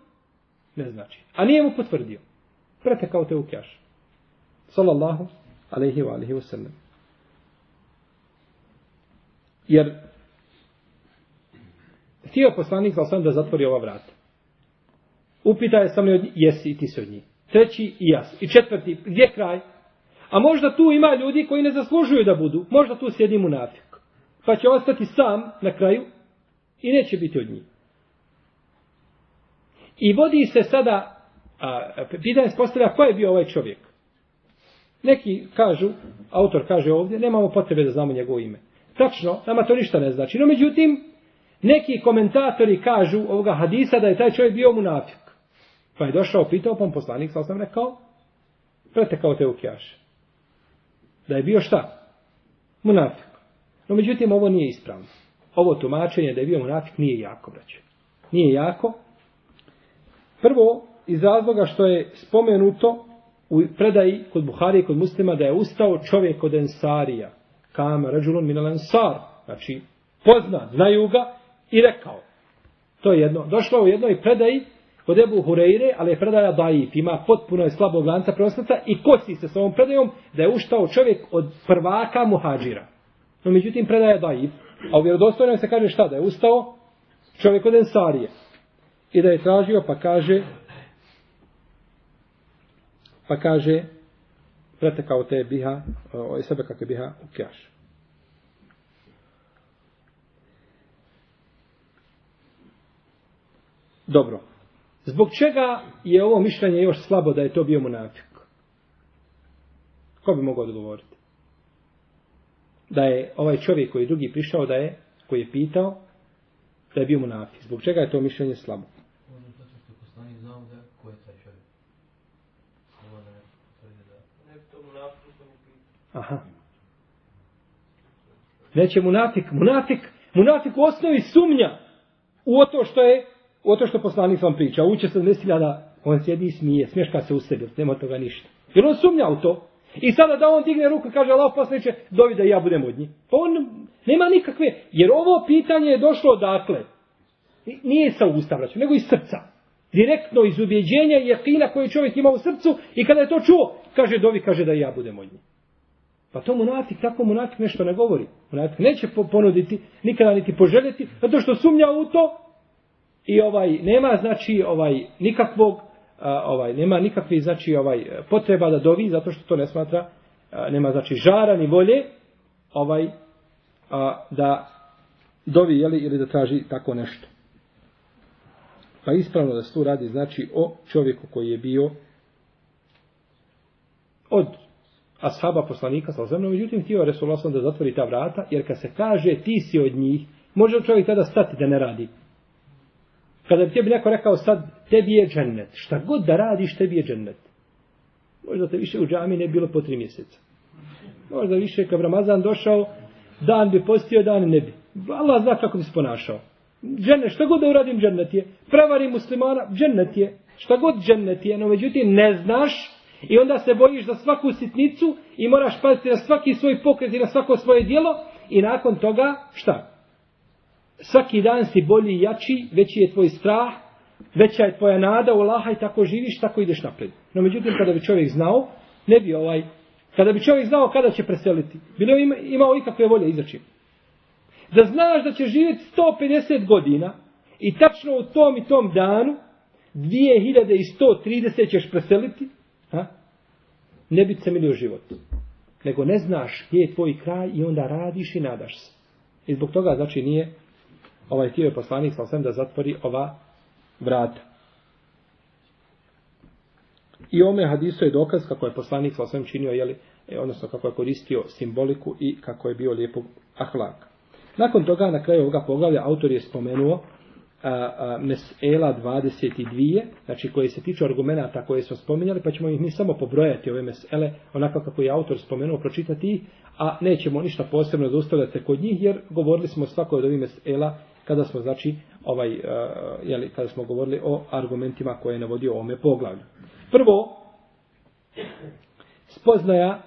Ne znači. A nije mu potvrdio. Pretekao te u kjaš. Salallahu alaihi wa alaihi wa sallam. Jer htio poslanik sa da zatvori ova vrata. Upita je sam li od njih? Jesi i ti se od njih. Treći i jas. I četvrti, gdje kraj? A možda tu ima ljudi koji ne zaslužuju da budu. Možda tu sjedi u nafik. Pa će ostati sam na kraju i neće biti od njih. I vodi se sada, a, pitanje se postavlja ko je bio ovaj čovjek. Neki kažu, autor kaže ovdje, nemamo potrebe da znamo njegovo ime. Tačno, nama to ništa ne znači. No međutim, neki komentatori kažu ovoga hadisa da je taj čovjek bio munafik. Pa je došao, pitao, pa poslanik, sa sam rekao, pretekao te ukijaš. Da je bio šta? Munafik. No međutim, ovo nije ispravno. Ovo tumačenje da je bio munafik nije jako, braće. Nije jako. Prvo, iz razloga što je spomenuto u predaji kod Buhari i kod muslima da je ustao čovjek od Ensarija. Kam rađulun minal Ensar. Znači, pozna, znaju ga i rekao. To je jedno. Došlo u jednoj predaji kod Ebu Hureyre, ali je predaja daif, ima potpuno je slabog lanca prenosnica i kosi se s ovom predajom da je uštao čovjek od prvaka muhađira. No međutim predaja daif, a u vjerodostojnom se kaže šta, da je ustao čovjek od Ensarije. I da je tražio pa kaže pa kaže pretekao te biha, o sebe kakve biha u kjaš. Dobro. Zbog čega je ovo mišljenje još slabo da je to bio munafik? Ko bi mogao odgovoriti? Da je ovaj čovjek koji je drugi prišao da je, koji je pitao, da je bio munafik. Zbog čega je to mišljenje slabo? Aha. Neće munafik, munafik, munafik u osnovi sumnja u to što je o to što poslanik vam priča, uče se desila da on sjedi i smije, smješka se u sebi, nema toga ništa. Jer on sumnja u to. I sada da on digne ruku i kaže Allah poslaniče, dovi da ja budem od njih. Pa on nema nikakve, jer ovo pitanje je došlo odakle. nije sa usta vraću, nego iz srca. Direktno iz ubjeđenja i jekina koje čovjek ima u srcu i kada je to čuo, kaže dovi, kaže da ja budem od njih. Pa to munafik, tako munafik nešto ne govori. Munafik neće ponuditi, nikada niti poželjeti, zato što sumnja u to, I ovaj nema znači ovaj nikakvog a, ovaj nema nikakve znači ovaj e, potreba da dovi zato što to ne smatra a, nema znači žara ni volje ovaj a, da dovi jeli, ili da traži tako nešto. Pa ispravno da se tu radi znači o čovjeku koji je bio od ashaba poslanika sa zemljom, međutim htio Resulullah da zatvori ta vrata, jer kad se kaže ti si od njih, može čovjek tada stati da ne radi. Kada bi tebi neko rekao sad, tebi je džennet, šta god da radiš, tebi je džennet. Možda te više u džami ne bilo po tri mjeseca. Možda više kad Ramazan došao, dan bi postio, dan ne bi. Allah zna kako bi se ponašao. Džennet, šta god da uradim, džennet je. Prevari muslimana, džennet je. Šta god džennet je, no međutim ne znaš i onda se bojiš za svaku sitnicu i moraš paziti na svaki svoj pokret i na svako svoje dijelo i nakon toga šta? Svaki dan si bolji i jači, veći je tvoj strah, veća je tvoja nada u Allaha i tako živiš, tako ideš napred. No međutim, kada bi čovjek znao, ne bi ovaj, kada bi čovjek znao kada će preseliti, bilo ima, imao ikakve volje izaći. Da znaš da će živjeti 150 godina i tačno u tom i tom danu 2130 ćeš preseliti, ha? ne bi se milio život. Nego ne znaš gdje je tvoj kraj i onda radiš i nadaš se. I zbog toga znači nije ovaj htio je poslanik sa osam da zatvori ova vrata. I ome hadisu je dokaz kako je poslanik sa osam činio, jeli, e, odnosno kako je koristio simboliku i kako je bio lijepog ahlaka. Nakon toga, na kraju ovoga poglavlja, autor je spomenuo a, a, mesela 22, znači koje se tiču argumenta koje smo spominjali, pa ćemo ih mi samo pobrojati ove mesele, onako kako je autor spomenuo, pročitati ih, a nećemo ništa posebno zaustavljati kod njih, jer govorili smo svakoj od ovih mesela kada smo, znači, ovaj, uh, jeli, kada smo govorili o argumentima koje je navodio o ome poglavlju. Prvo, spoznaja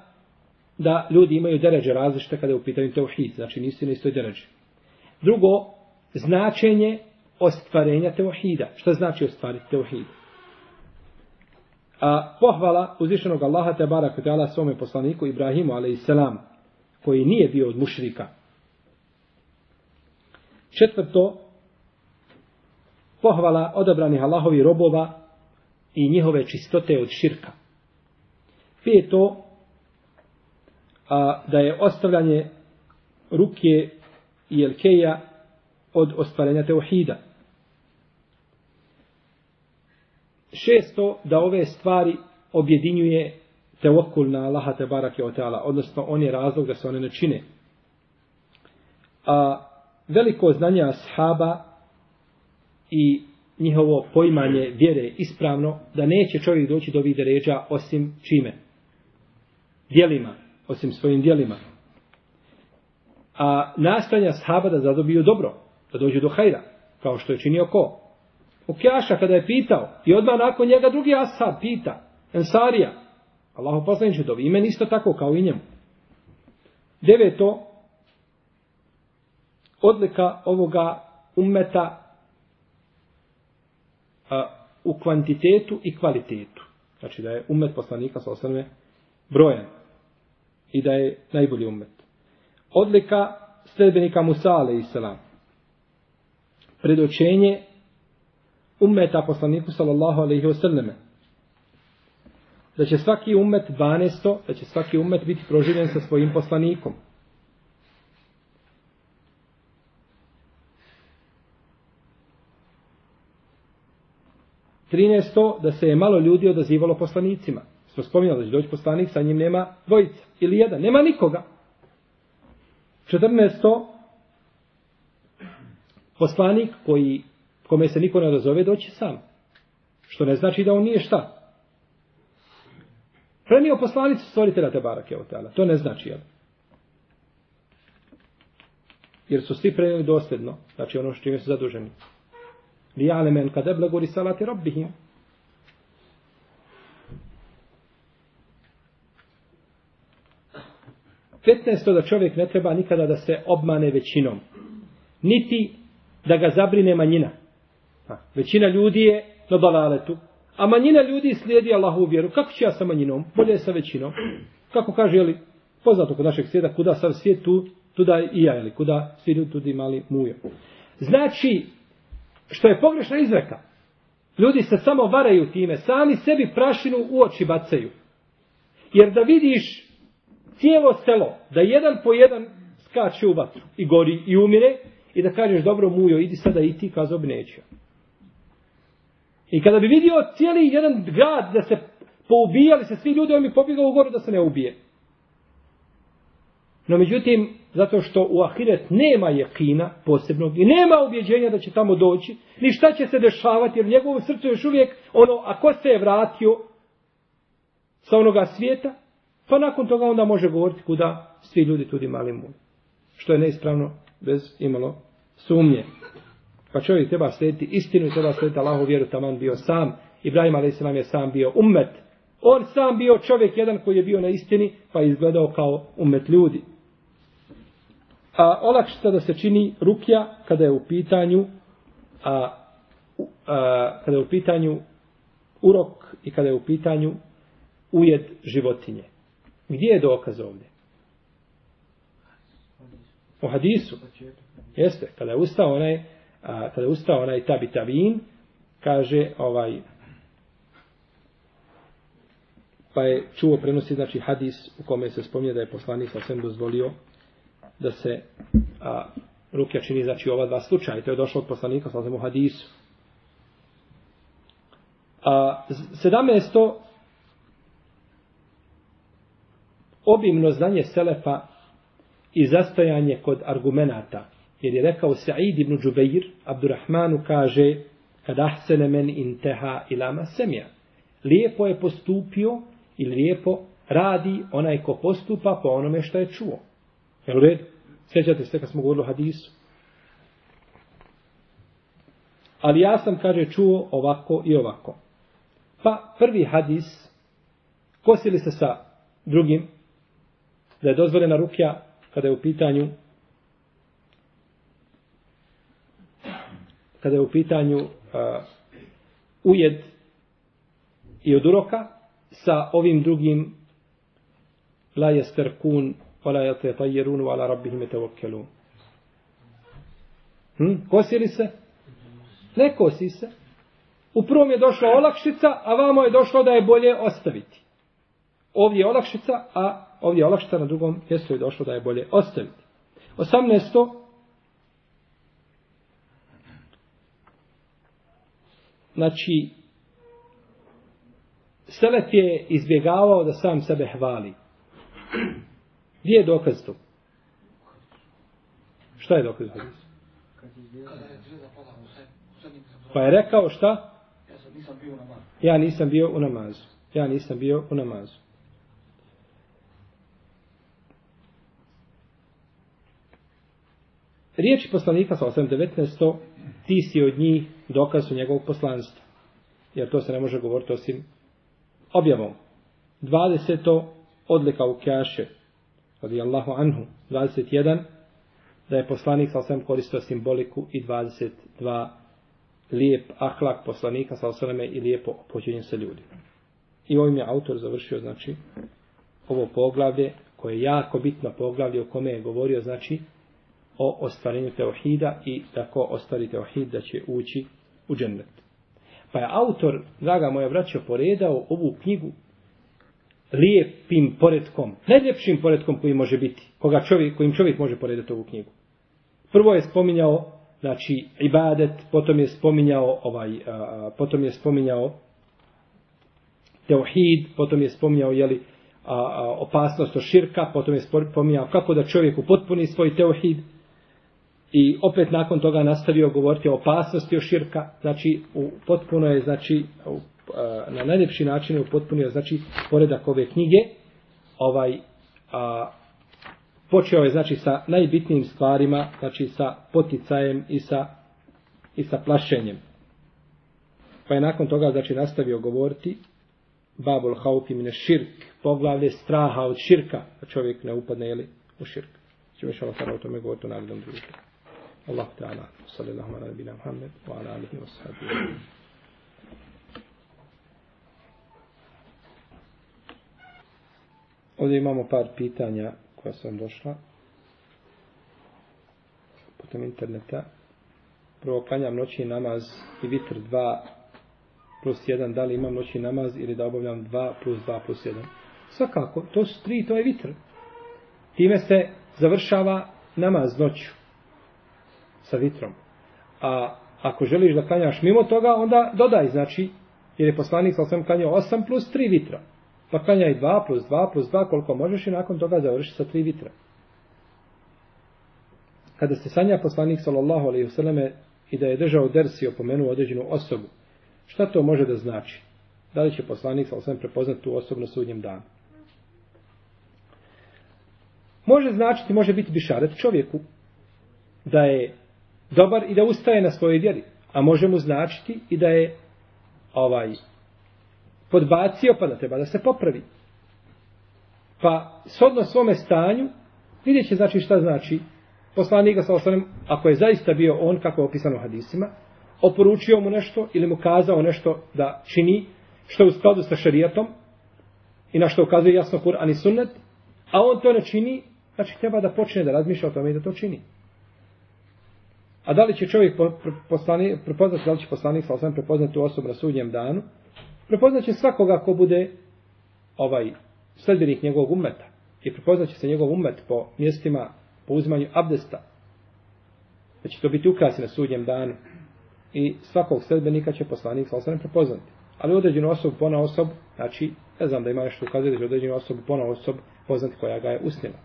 da ljudi imaju deređe različite kada je u pitanju teuhid, znači nisu na istoj deređi. Drugo, značenje ostvarenja teuhida. Šta znači ostvariti teuhid? A pohvala uzvišenog Allaha te barak te ala svome poslaniku Ibrahimu alaihissalam, koji nije bio od mušrika. Četvrto, pohvala odabranih Allahovi robova i njihove čistote od širka. Peto, a, da je ostavljanje ruke i elkeja od ostvarenja teuhida. Šesto, da ove stvari objedinjuje teokul na Allaha te barake o teala, odnosno on je razlog da se one ne čine. A veliko znanje ashaba i njihovo poimanje vjere ispravno, da neće čovjek doći do vide ređa osim čime? Dijelima, osim svojim dijelima. A nastanja ashaba da zadobiju dobro, da dođu do hajra, kao što je činio ko? Ukjaša kada je pitao i odmah nakon njega drugi ashab pita, Ensarija, Allahu poslaniče dovi, imen isto tako kao i njemu. Deveto, odlika ovoga ummeta a, u kvantitetu i kvalitetu. Znači da je ummet poslanika sa osrme brojan i da je najbolji ummet. Odlika sledbenika Musa, ale i. Predočenje ummeta poslaniku sallallahu alaihi wasallame. Da će svaki ummet 12. da će svaki ummet biti proživljen sa svojim poslanikom. 13. da se je malo ljudi odazivalo poslanicima. Smo spominjali da će doći poslanik, sa njim nema dvojica ili jedan, nema nikoga. 14. poslanik koji, kome se niko ne odazove, doći sam. Što ne znači da on nije šta. Prenio poslanicu stvoritela te barake od tela. To ne znači, jel? Jer su svi prenijeli dosljedno. Znači ono što čime su zaduženi li ja'lemen kad eblagu risalati rabbihim. Petnesto da čovjek ne treba nikada da se obmane većinom. Niti da ga zabrine manjina. Ha, većina ljudi je na dalaletu. A manjina ljudi slijedi Allahu vjeru. Kako će ja sa manjinom? Bolje je sa većinom. Kako kaže, jeli, poznato kod našeg svijeta, kuda sam svijet tu, tuda i ja, jeli, kuda svi ljudi tudi mali mujo. Znači, što je pogrešna izreka. Ljudi se samo varaju time, sami sebi prašinu u oči bacaju. Jer da vidiš cijelo selo, da jedan po jedan skače u vatru i gori i umire, i da kažeš dobro mujo, idi sada i ti, kazao bi neću. I kada bi vidio cijeli jedan grad da se poubijali se svi ljudi, on bi pobjegao u goru da se ne ubije. No međutim, zato što u ahiret nema jekina posebnog i nema ubjeđenja da će tamo doći, ni šta će se dešavati, jer u njegovom srcu još uvijek ono, ako se je vratio sa onoga svijeta, pa nakon toga onda može govoriti kuda svi ljudi tudi mali mu. Što je neispravno bez imalo sumnje. Pa čovjek treba slijediti istinu i treba slijediti Allahu vjeru taman bio sam. Ibrahim a.s. je sam bio ummet. On sam bio čovjek jedan koji je bio na istini pa je izgledao kao umet ljudi. A olakšica da se čini rukja kada je u pitanju a, a, kada je u pitanju urok i kada je u pitanju ujed životinje. Gdje je dokaz ovdje? U hadisu. Jeste, kada je ustao onaj, a, kada je ustao onaj tabi tabin, kaže ovaj, pa je čuo prenosi znači hadis u kome se spominje da je poslanik sa dozvolio da se a, rukja čini znači ova dva slučaja. To je došlo od poslanika sa u hadisu. A, sedamnesto obimno znanje Selefa i zastojanje kod argumenata. Jer je rekao Sa'id ibn Džubeir, Abdurrahmanu kaže, kad ahsene men inteha ilama semja. Lijepo je postupio ili lijepo radi onaj ko postupa po onome što je čuo. Jel u redu? Sjećate se kad smo govorili o hadisu. Ali ja sam, kaže, čuo ovako i ovako. Pa prvi hadis, kosili se sa drugim, da je dozvoljena rukja kada je u pitanju kada je u pitanju uh, ujed i od uroka sa ovim drugim la jesterkun ولا يتطيرون وعلى ربهم يتوكلون. Hm? Kosi se? Ne kosi se. U prvom je došla olakšica, a vamo je došlo da je bolje ostaviti. Ovdje je olakšica, a ovdje je olakšica na drugom mjestu je došlo da je bolje ostaviti. 18. Znači, Selef je izbjegavao da sam sebe hvali. Gdje je dokaz to? Šta je dokaz to? Pa je rekao šta? Ja nisam bio u namazu. Ja nisam bio u namazu. Riječi poslanika sa 8.19. Ti si od njih dokaz u njegovog poslanstva. Jer to se ne može govoriti osim objavom. 20. Odlika u Kjaše. Radi Allahu anhu. 21. Da je poslanik sa osvijem koristio simboliku i 22. Lijep ahlak poslanika sa osvijeme i lijepo opođenje sa ljudima. I ovim je autor završio, znači, ovo poglavlje, koje je jako bitno poglavlje o kome je govorio, znači, o ostvarenju teohida i tako ostvari teohid da će ući u džennet. Pa je autor, draga moja braćo, poredao ovu knjigu lijepim poredkom, najljepšim poredkom koji može biti, koga čovjek, kojim čovjek može poredati ovu knjigu. Prvo je spominjao, znači, ibadet, potom je spominjao, ovaj, a, potom je spominjao teohid, potom je spominjao, jeli, a, a, opasnost od širka, potom je spominjao kako da čovjek upotpuni svoj teohid, I opet nakon toga nastavio govoriti o opasnosti o širka, znači u potpuno je, znači, u, na najljepši način je upotpunio, znači, poredak ove knjige, ovaj, a, počeo je, znači, sa najbitnijim stvarima, znači, sa poticajem i sa, i sa plašenjem. Pa je nakon toga, znači, nastavio govoriti, babul haupi mine širk, poglavlje straha od širka, da čovjek ne upadne, jeli, u širk. Čim ćemo sada o tome govoriti u narodnom drugom. Allah ta'ala, sallallahu ala nabina Muhammed, wa ala alihi wa sahabu. Ovdje imamo par pitanja koja sam došla putem interneta. prvo klanjam noćni namaz i vitr 2 plus 1, da li imam noćni namaz ili da obavljam 2 plus 2 plus 1. Svakako, to su tri, to je vitr. Time se završava namaz noću sa vitrom. A ako želiš da klanjaš mimo toga, onda dodaj, znači, jer je poslanik sa osam klanjao 8 plus 3 vitra. Pa klanjaj 2 plus 2 plus 2 koliko možeš i nakon toga završi sa 3 vitra. Kada se sanja poslanik sallallahu alaihi vseleme i da je držao dersi i opomenuo određenu osobu, šta to može da znači? Da li će poslanik sallallahu alaihi prepoznati tu osobu na sudnjem danu? Može značiti, može biti bišaret čovjeku da je dobar i da ustaje na svojoj vjeri. A može mu značiti i da je ovaj podbacio pa da treba da se popravi. Pa sodno svome stanju vidjet će znači šta znači poslanika sa osanem, ako je zaista bio on kako je opisano u hadisima, oporučio mu nešto ili mu kazao nešto da čini što je u skladu sa šarijatom i na što ukazuje jasno Kur'an i sunnet, a on to ne čini, znači treba da počne da razmišlja o tome i da to čini. A da li će čovjek poslani, prepoznati, da li će poslanik sa osam prepoznati tu osobu na sudnjem danu? Prepoznat će svakoga ko bude ovaj sledbenik njegovog umeta. I prepoznat će se njegov umet po mjestima po uzmanju abdesta. Da će to biti ukrasi na sudnjem danu. I svakog sledbenika će poslanik sa osanem prepoznati. Ali određenu osobu pona osob znači, ne znam da ima nešto ukazuje da će određenu osobu pona osob poznati koja ga je usnila.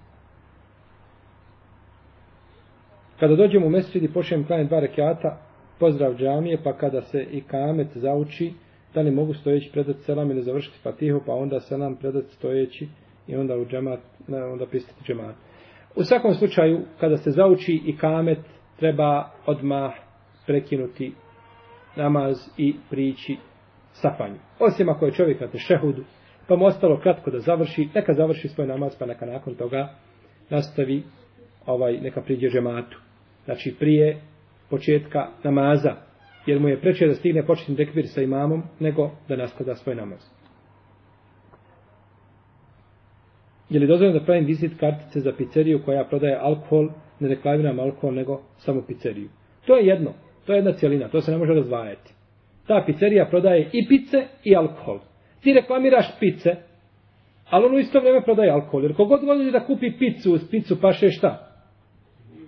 Kada dođemo u mesečid i počnem klanjati dva rekiata, pozdrav džamije, pa kada se i kamet zauči, da li mogu stojeći predati selam ili završiti fatihu, pa onda selam predati stojeći i onda u džemat, onda pristati džemat. U svakom slučaju, kada se zauči i kamet, treba odmah prekinuti namaz i prići safanju. Osim ako je čovjek na tešehudu, pa mu ostalo kratko da završi, neka završi svoj namaz, pa neka nakon toga nastavi, ovaj, neka priđe džematu znači prije početka namaza, jer mu je preče da stigne početni tekbir sa imamom, nego da nastavlja svoj namaz. Je li dozvoljeno da pravim vizit kartice za pizzeriju koja prodaje alkohol, ne reklamiram alkohol, nego samo pizzeriju? To je jedno, to je jedna cijelina, to se ne može razvajati. Ta pizzerija prodaje i pice i alkohol. Ti reklamiraš pice, ali on u isto vrijeme prodaje alkohol. Jer kogod voli da kupi picu uz picu paše šta?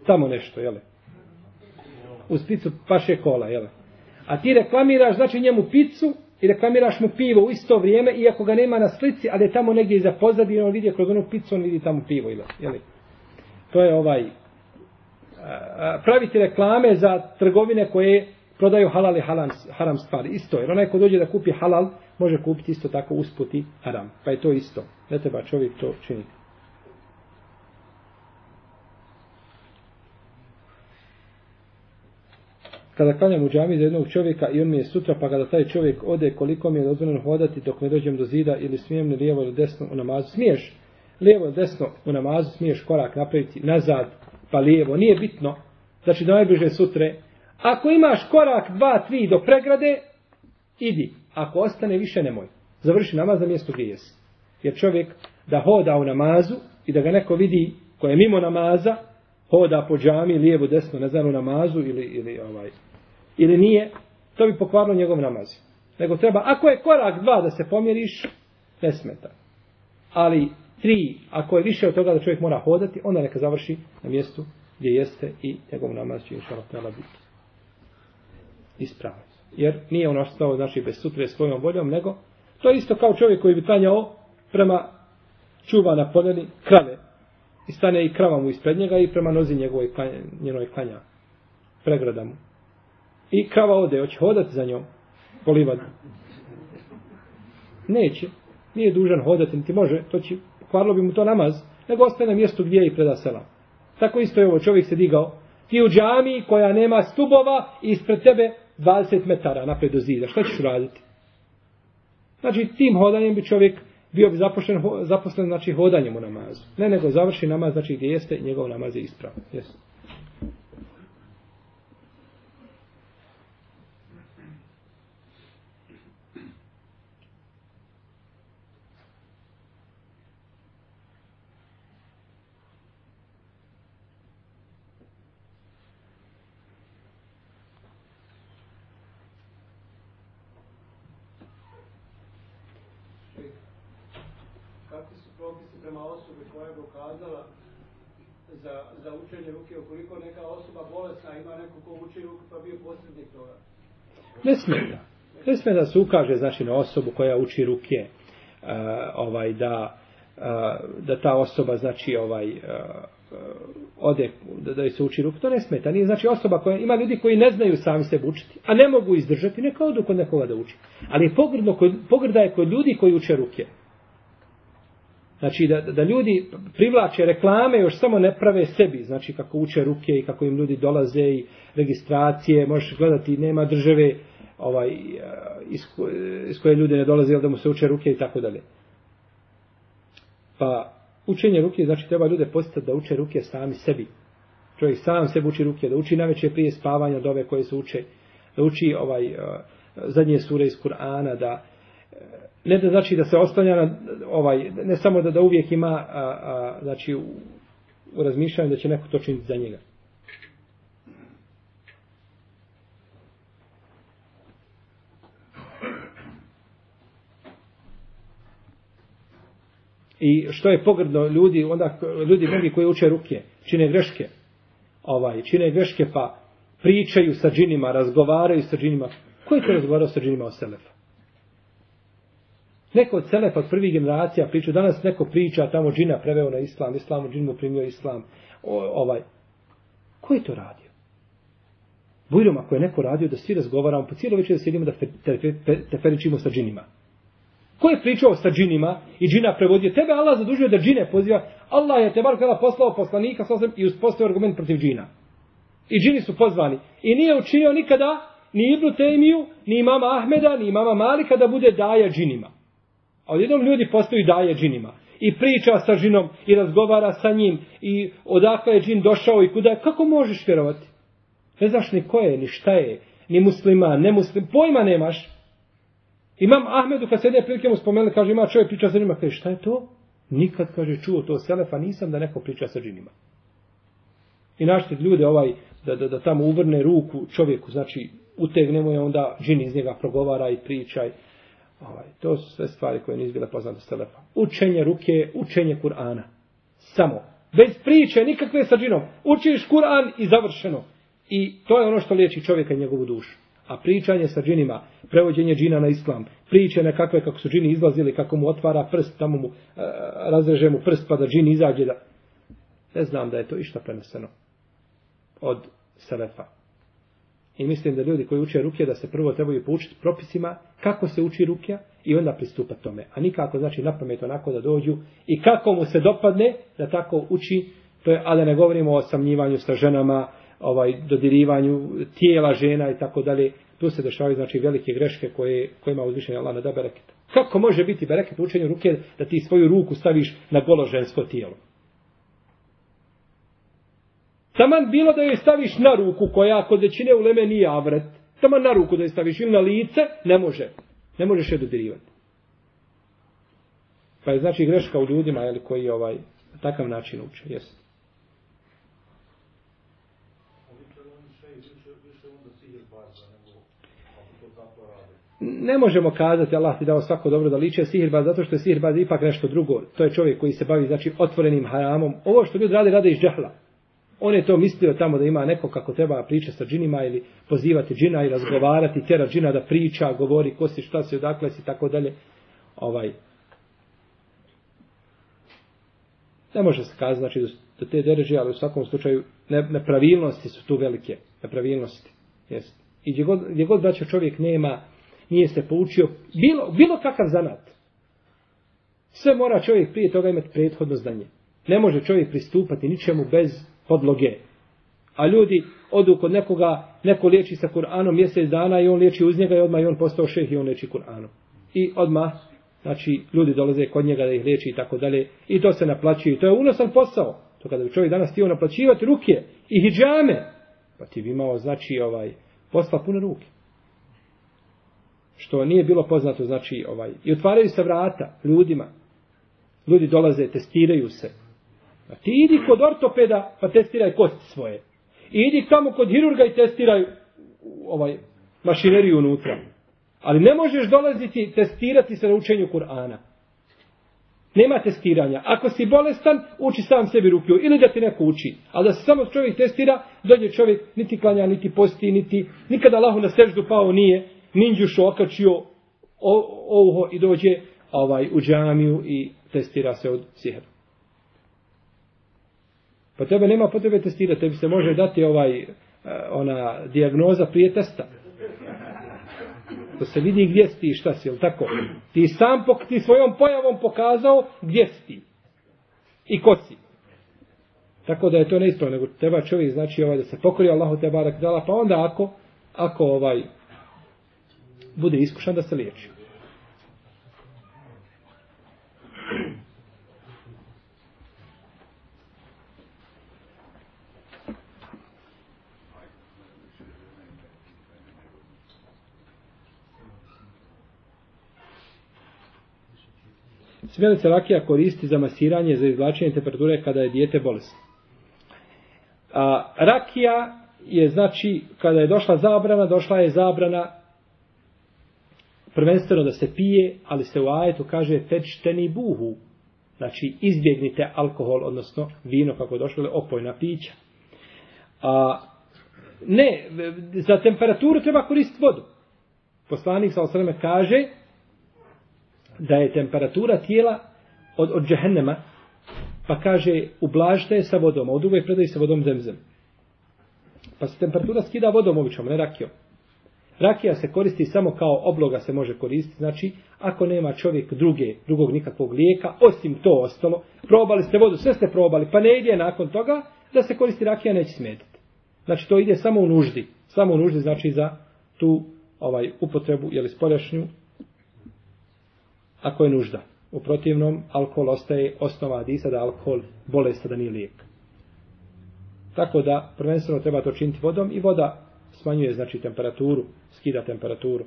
tamo nešto, jele? Uz picu paše kola, jele? A ti reklamiraš, znači njemu picu i reklamiraš mu pivo u isto vrijeme, iako ga nema na slici, ali je tamo negdje iza pozadine, on vidi kroz onu picu, on vidi tamo pivo, Jeli? To je ovaj... Praviti reklame za trgovine koje prodaju halal i haram, haram stvari. Isto, jer onaj ko dođe da kupi halal, može kupiti isto tako usputi haram. Pa je to isto. Ne treba čovjek to činiti. Kada klanjam u džami za jednog čovjeka i on mi je sutra, pa kada taj čovjek ode, koliko mi je dozvoljeno hodati dok ne dođem do zida ili smijem li lijevo ili desno u namazu, smiješ lijevo ili desno u namazu, smiješ korak napraviti nazad, pa lijevo, nije bitno, znači do najbliže sutre. Ako imaš korak, dva, tri do pregrade, idi. Ako ostane, više nemoj. Završi namaz na mjestu gdje jesi. Jer čovjek da hoda u namazu i da ga neko vidi ko je mimo namaza, hoda po džami, lijevo, desno, ne znam, u namazu ili, ili, ovaj, ili nije, to bi pokvarilo njegov namaz. Nego treba, ako je korak dva da se pomjeriš, ne smeta. Ali tri, ako je više od toga da čovjek mora hodati, onda neka završi na mjestu gdje jeste i njegov namaz će inša Allah biti ispravan. Jer nije on ostao, znači, bez sutre svojom voljom, nego to je isto kao čovjek koji bi klanjao prema čuva na poljeni krave i stane i krava mu ispred njega i prema nozi njegovoj klanja, njenoj klanja. Pregrada mu. I krava ode, hoće hodati za njom po livadu. Neće. Nije dužan hodati, niti može. To će, kvarlo bi mu to namaz. Nego ostaje na mjestu gdje je i preda sela. Tako isto je ovo. Čovjek se digao. Ti u džami koja nema stubova i ispred tebe 20 metara napred do zida. Šta ćeš raditi? Znači, tim hodanjem bi čovjek bio bi zaposlen, zaposlen znači hodanjem u namazu. Ne nego završi namaz, znači gdje jeste, njegov namaz je ispravan. Jeste. prema osobi koja je dokazala za, učenje ruke, ukoliko neka osoba bolesna ima neko ko uči ruku pa bio posrednik toga? Ne smeta. Ne smeta da se ukaže znači, na osobu koja uči ruke uh, ovaj, da, uh, da ta osoba znači ovaj uh, ode da, da se uči ruku, to ne smeta. Nije znači osoba koja ima ljudi koji ne znaju sami se učiti, a ne mogu izdržati, neka odu kod nekoga da uči. Ali je pogrdno, pogrda je kod ljudi koji uče ruke. Znači da, da ljudi privlače reklame još samo ne prave sebi, znači kako uče ruke i kako im ljudi dolaze i registracije, možeš gledati nema države ovaj, eh, iz, eh, iz koje ljudi ne dolaze da mu se uče ruke i tako dalje. Pa učenje ruke znači treba ljude postati da uče ruke sami sebi. Čovjek sam sebi uči ruke, da uči najveće prije spavanja dove koje se uče, da uči ovaj, eh, zadnje sure iz Kur'ana, da ne da znači da se oslanja na ovaj ne samo da da uvijek ima a, a, znači u, u razmišljanju da će neko to činiti za njega. I što je pogrdno ljudi, onda ljudi mnogi koji uče ruke, čine greške, ovaj, čine greške pa pričaju sa džinima, razgovaraju sa džinima. Ko je to razgovarao sa džinima o Selefa? Neko od selefa od prvih generacija priča, danas neko priča tamo džina preveo na islam, islamu džin mu primio islam. O, ovaj. Ko je to radio? Bujrom, ako je neko radio da svi razgovaramo, po cijelo večer da sjedimo da teferičimo sa džinima. Ko je pričao sa džinima i džina prevodio? Tebe Allah zadužio da džine poziva. Allah je te bar kada poslao poslanika sasvim i uspostavio argument protiv džina. I džini su pozvani. I nije učinio nikada ni Ibnu Temiju, ni imama Ahmeda, ni imama Malika da bude daja džinima. A odjednom ljudi postaju daje džinima. I priča sa džinom, i razgovara sa njim, i odakle je džin došao i kuda je. Kako možeš vjerovati? Ne znaš ni ko je, ni šta je, ni muslima, ne muslim, pojma nemaš. Imam Ahmedu, kad se jedne prilike mu spomenuli, kaže, ima čovjek priča sa džinima, kaže, šta je to? Nikad, kaže, čuo to selefa, nisam da neko priča sa džinima. I našte ljude ovaj, da, da, da tamo uvrne ruku čovjeku, znači, utegne mu je onda džin iz njega progovara i priča. Ovaj, to su sve stvari koje nisu bile poznate s telefa. Učenje ruke, učenje Kur'ana. Samo. Bez priče, nikakve sa džinom. Učiš Kur'an i završeno. I to je ono što liječi čovjeka i njegovu dušu. A pričanje sa džinima, prevođenje džina na islam, priče nekakve kako su džini izlazili, kako mu otvara prst, tamo mu e, razreže mu prst pa da džin izađe da... Ne znam da je to išta preneseno od Selefa. I mislim da ljudi koji uče ruke da se prvo trebaju poučiti propisima kako se uči rukja i onda pristupati tome. A nikako znači na pamet onako da dođu i kako mu se dopadne da tako uči, to je, ali ne govorimo o samnjivanju sa ženama, ovaj dodirivanju tijela žena i tako dalje. Tu se dešavaju znači velike greške koje kojima uzvišeni Allah ne da bereket. Kako može biti bereket u učenju ruke da ti svoju ruku staviš na golo žensko tijelo? Taman bilo da joj staviš na ruku, koja kod većine u leme nije avret. Taman na ruku da joj staviš ili na lice, ne može. Ne možeš je dodirivati. Pa je znači greška u ljudima, jel, koji ovaj, takav način uče. Jesi. Ne možemo kazati, Allah ti dao svako dobro da liče sihirbaz, zato što je sihirbaz ipak nešto drugo. To je čovjek koji se bavi, znači, otvorenim haramom. Ovo što ljudi rade, rade iz džahla. On je to mislio tamo da ima neko kako treba pričati sa džinima ili pozivati džina i razgovarati, tjera džina da priča, govori ko si, šta si, odakle si, tako dalje. Ovaj. Ne može se kazati, znači, do te dereže, ali u svakom slučaju ne, nepravilnosti su tu velike. Nepravilnosti. Jest. I gdje god, gdje god braća čovjek nema, nije se poučio, bilo, bilo kakav zanat. Sve mora čovjek prije toga imati prethodno znanje. Ne može čovjek pristupati ničemu bez podloge. A ljudi odu kod nekoga, neko liječi sa Kur'anom mjesec dana i on liječi uz njega i odmah i on postao šeh i on liječi Kur'anom. I odmah, znači, ljudi dolaze kod njega da ih liječi i tako dalje. I to se naplaćuje. To je unosan posao. To kada bi čovjek danas htio naplaćivati ruke i hijjame, pa ti bi imao, znači, ovaj, posla pune ruke. Što nije bilo poznato, znači, ovaj, i otvaraju se vrata ljudima. Ljudi dolaze, testiraju se, A ti idi kod ortopeda pa testiraj kosti svoje. I idi tamo kod hirurga i testiraj ovaj mašineriju unutra. Ali ne možeš dolaziti testirati se na učenju Kur'ana. Nema testiranja. Ako si bolestan, uči sam sebi rukiju. Ili da ti neko uči. A da se samo čovjek testira, dođe čovjek niti klanja, niti posti, niti nikada Allahu na seždu pao nije, ninđušu okačio ovo i dođe ovaj u džamiju i testira se od sihra. Pa tebe nema potrebe testirati, tebi se može dati ovaj e, ona dijagnoza prije testa. To se vidi gdje si ti šta si, jel tako? Ti sam pok, ti svojom pojavom pokazao gdje si ti. I ko si. Tako da je to neispravno, nego treba čovjek znači ovaj da se pokori Allahu te barak dala, pa onda ako ako ovaj bude iskušan da se liječi. Smije li se rakija koristi za masiranje, za izvlačenje temperature kada je dijete bolesno? A, rakija je znači, kada je došla zabrana, došla je zabrana prvenstveno da se pije, ali se u ajetu kaže tečteni buhu. Znači, izbjegnite alkohol, odnosno vino, kako je došlo, ili opojna pića. A, ne, za temperaturu treba koristiti vodu. Poslanik sa osreme kaže, da je temperatura tijela od, od džehennema, pa kaže, ublažite je sa vodom, a u drugoj predaji sa vodom zemzem. Pa se temperatura skida vodom običnom, ne rakijom. Rakija se koristi samo kao obloga se može koristiti, znači ako nema čovjek druge, drugog nikakvog lijeka, osim to ostalo, probali ste vodu, sve ste probali, pa ne ide nakon toga, da se koristi rakija neće smetiti. Znači to ide samo u nuždi, samo u nuždi znači za tu ovaj upotrebu, jeli spoljašnju, ako je nužda. U protivnom, alkohol ostaje osnova hadisa da alkohol bolest da nije lijek. Tako da, prvenstveno treba to činiti vodom i voda smanjuje, znači, temperaturu, skida temperaturu.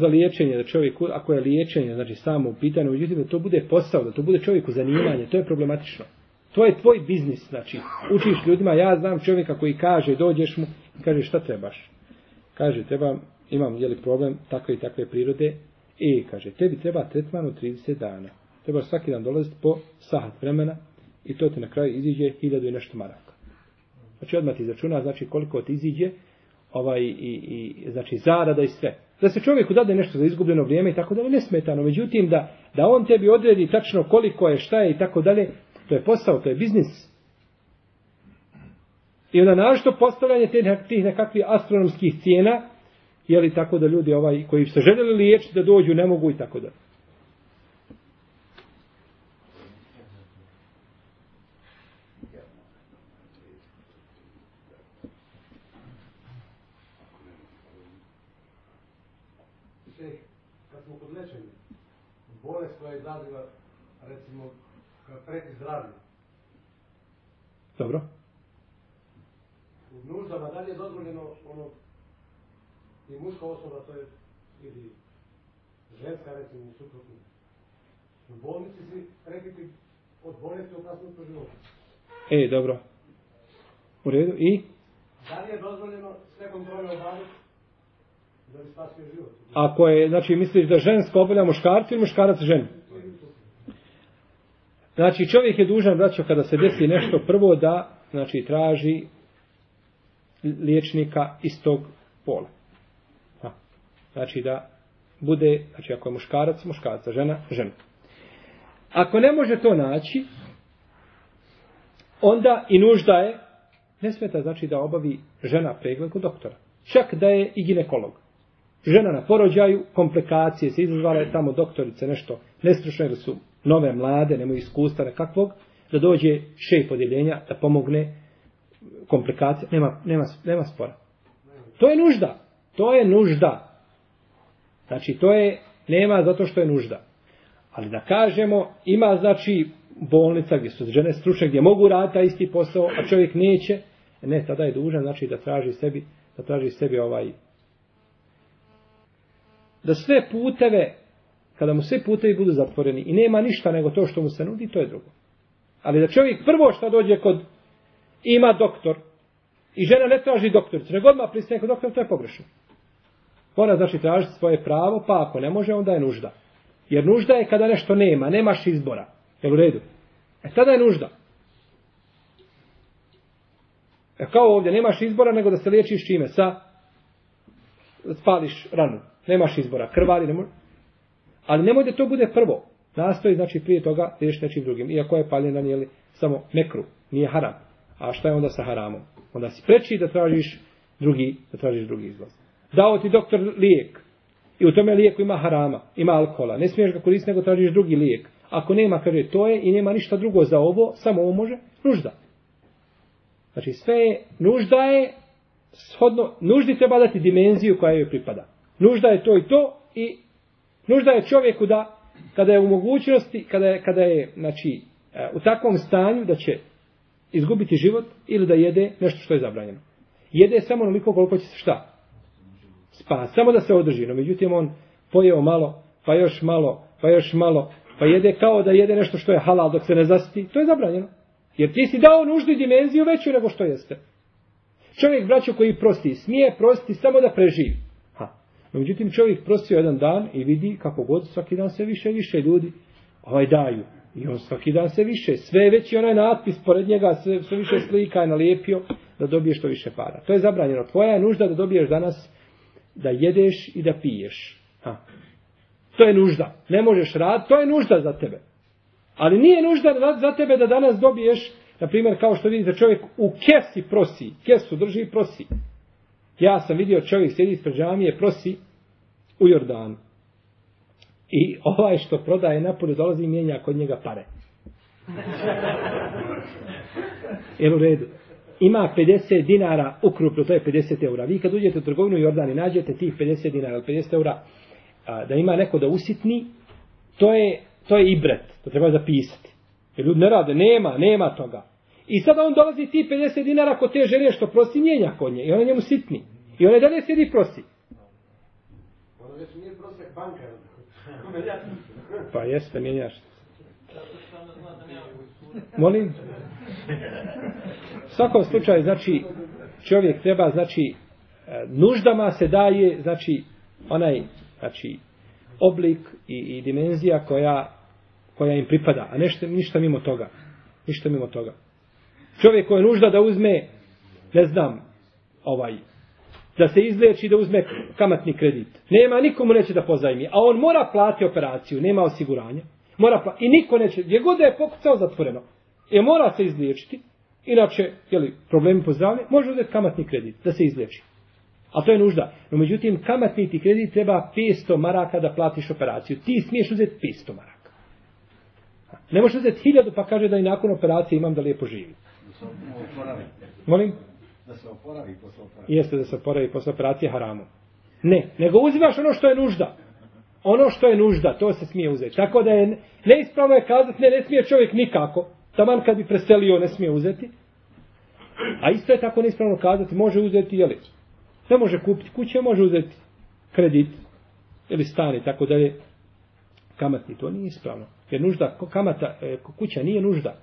Za liječenje, da čovjek, ako je liječenje, znači samo u pitanju, međutim, da to bude posao, da to bude čovjeku zanimanje, to je problematično. To je tvoj biznis, znači, učiš ljudima, ja znam čovjeka koji kaže, dođeš mu i kaže šta trebaš. Kaže, treba, imam, jeli problem, takve i takve prirode, i kaže, tebi treba tretman u 30 dana. Trebaš svaki dan dolaziti po sahat vremena i to ti na kraju iziđe hiljadu i nešto maraka. Znači, odmah ti izračuna, znači koliko ti iziđe, ovaj, i, i, znači, zarada i sve da se čovjeku dade nešto za izgubljeno vrijeme i tako dalje, nesmetano. Međutim, da, da on tebi odredi tačno koliko je, šta je i tako dalje, to je posao, to je biznis. I onda našto postavljanje tih, tih nekakvih astronomskih cijena, je li tako da ljudi ovaj, koji se željeli liječiti da dođu, ne mogu i tako dalje. Koja izaziva, recimo, preti zdravlje. Dobro. U nuždama, da je dozvoljeno ono, i muška osoba, to je, ili ženska, recimo, u suprotnu. U bolnici si prekiti od bolesti opasnost po životu. E, dobro. U redu, i? Da li je dozvoljeno sve kontrole obaviti da bi spasio život? Ako je, znači, misliš da žensko obavlja muškarcu ili muškarac ženu? Znači čovjek je dužan, braćo, kada se desi nešto prvo da, znači, traži liječnika istog pola. Ha. Znači da bude, znači ako je muškarac, muškarac, žena, žena. Ako ne može to naći, onda i nužda je, ne smeta znači da obavi žena pregled kod doktora. Čak da je i ginekolog. Žena na porođaju, komplikacije se izazvale, tamo doktorice nešto nestručno jer su nove, mlade, nemaju iskustva nekakvog, da dođe šej podjeljenja, da pomogne komplikacije, nema, nema, nema spora. To je nužda. To je nužda. Znači, to je, nema zato što je nužda. Ali da kažemo, ima znači bolnica gdje su žene stručne, gdje mogu raditi taj isti posao, a čovjek neće, ne, tada je dužan, znači da traži sebi, da traži sebi ovaj, da sve puteve, kada mu sve putevi budu zatvoreni i nema ništa nego to što mu se nudi, to je drugo. Ali da čovjek prvo što dođe kod, ima doktor, i žena ne traži doktoricu, nego odmah pristane kod doktora, to je pogrešno. Ona znači traži svoje pravo, pa ako ne može, onda je nužda. Jer nužda je kada nešto nema, nemaš izbora. Jel u redu? E tada je nužda. E kao ovdje, nemaš izbora nego da se liječiš čime? Sa spališ ranu. Nemaš izbora. Krvari ne može. Ali nemoj da to bude prvo. Nastoji, znači, prije toga liješ nečim drugim. Iako je paljen ran, jeli, samo mekru. Nije haram. A šta je onda sa haramom? Onda si preči da tražiš drugi, da tražiš drugi izlaz. Dao ti doktor lijek. I u tome lijeku ima harama, ima alkohola. Ne smiješ ga koristiti nego tražiš drugi lijek. Ako nema, kaže, to je i nema ništa drugo za ovo, samo ovo može, nužda. Znači sve je, nužda je, shodno, nuždi treba dati dimenziju koja joj pripada. Nužda je to i to i nužda je čovjeku da, kada je u mogućnosti, kada je, kada je znači, e, u takvom stanju da će izgubiti život ili da jede nešto što je zabranjeno. Jede samo onoliko koliko će se šta? Spa, Samo da se održi. No, međutim, on pojeo malo, pa još malo, pa još malo, pa jede kao da jede nešto što je halal dok se ne zasiti. To je zabranjeno. Jer ti si dao nuždu dimenziju veću nego što jeste. Čovjek, braćo, koji prosti, smije prosti samo da preživi. Ha. No, međutim, čovjek prostio jedan dan i vidi kako god svaki dan se više i više ljudi ovaj daju. I on svaki dan se više, sve veći onaj natpis pored njega, sve, sve više slika je nalijepio da dobiješ što više para. To je zabranjeno. Tvoja je nužda da dobiješ danas da jedeš i da piješ. Ha. To je nužda. Ne možeš rad, to je nužda za tebe. Ali nije nužda za tebe da danas dobiješ, na primjer, kao što vidite, čovjek u kesi prosi, kesu drži i prosi. Ja sam vidio čovjek sjedi ispred džamije, prosi u Jordanu. I ovaj što prodaje napolju dolazi i mijenja kod njega pare. Evo u redu. Ima 50 dinara ukrupno, to je 50 eura. Vi kad uđete u trgovinu u Jordani, nađete tih 50 dinara ili 50 eura, a, da ima neko da usitni, to je, to je ibret. To treba zapisati. Jer ljudi ne rade, nema, nema toga. I sada on dolazi ti 50 dinara kod te žene što prosi njenja kod nje. I ona njemu sitni. I ona dalje sjedi i prosi. Ono već nije prosek banka. Pa jeste, mijenjaš. Molim? U svakom slučaju, znači, čovjek treba, znači, e, nuždama se daje, znači, onaj, znači, oblik i, i dimenzija koja, koja im pripada, a nešto, ništa mimo toga. Ništa mimo toga. Čovjek koji je nužda da uzme, ne znam, ovaj, da se izleči da uzme kamatni kredit. Nema, nikomu neće da pozajmi. A on mora plati operaciju, nema osiguranja. Mora plati. I niko neće, gdje god da je pokucao zatvoreno. E mora se izliječiti. Inače, jeli, problemi po zdravlje, može uzeti kamatni kredit da se izliječi. A to je nužda. No međutim, kamatni ti kredit treba 500 maraka da platiš operaciju. Ti smiješ uzeti 500 maraka. Ne možeš uzeti 1000 pa kaže da i nakon operacije imam da lijepo živim. Molim? Da se oporavi posle operacije. Jeste da se oporavi posle operacije haramu. Ne, nego uzimaš ono što je nužda. Ono što je nužda, to se smije uzeti. Tako da je neispravno je kazati, ne, ne smije čovjek nikako. Taman kad bi preselio, ne smije uzeti. A isto je tako neispravno kazati, može uzeti, jeli, ne može kupiti kuće, može uzeti kredit ili stani, tako dalje, kamatni, to nije ispravno. Jer nužda, kamata, e, kuća nije nužda.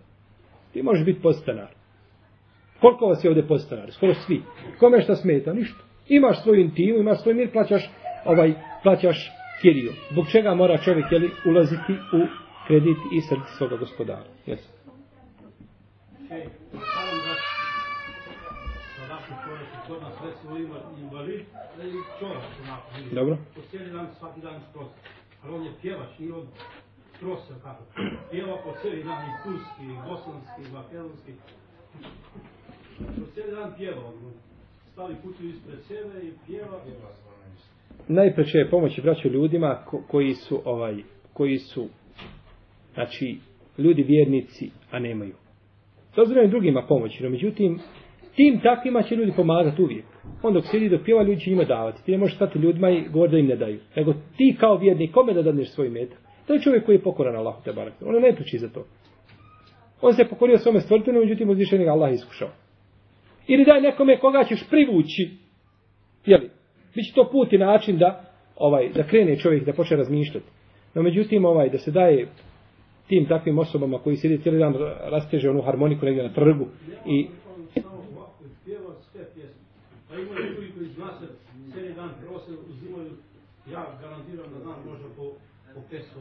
Ti možeš biti podstanar. Koliko vas je ovdje podstanar? Skoro svi. Kome šta smeta? Ništa. Imaš svoju intimu, imaš svoj mir, plaćaš, ovaj, plaćaš kiriju. Zbog čega mora čovjek jeli, ulaziti u kredit i srce svoga gospodara? Jesu. Dobro. Po cijeli dan, svaki dan strosa. Ali on je pjevač, nije on prosa kako. Pjeva po cijeli dan i turski, i bosanski, i makedonski. Po cijeli dan pjeva. On stavi kutiju ispred sebe i pjeva. Najpreće je pomoći braću ljudima ko, koji su ovaj koji su znači ljudi vjernici a nemaju. Dozvoljeno drugima pomoći, no međutim Tim takvima će ljudi pomagati uvijek. On dok sjedi dok pjeva, ljudi će njima davati. Ti ne možeš stati ljudima i govori da im ne daju. Nego ti kao vjernik, kome da dadneš svoj metak? To je čovjek koji je pokoran Allahu te barak. On ne tuči za to. On se pokorio svome stvrtinu, međutim uzvišeni ga Allah iskušao. Ili daj nekome koga ćeš privući. Jeli? Biće to put i način da ovaj da krene čovjek da počne razmišljati. No međutim ovaj da se daje tim takvim osobama koji sjedi cijeli dan rasteže onu harmoniku negdje na trgu i Pa ima ljudi koji znase cijeli dan prose, uzimaju, ja garantiram da znam možda po, po peso,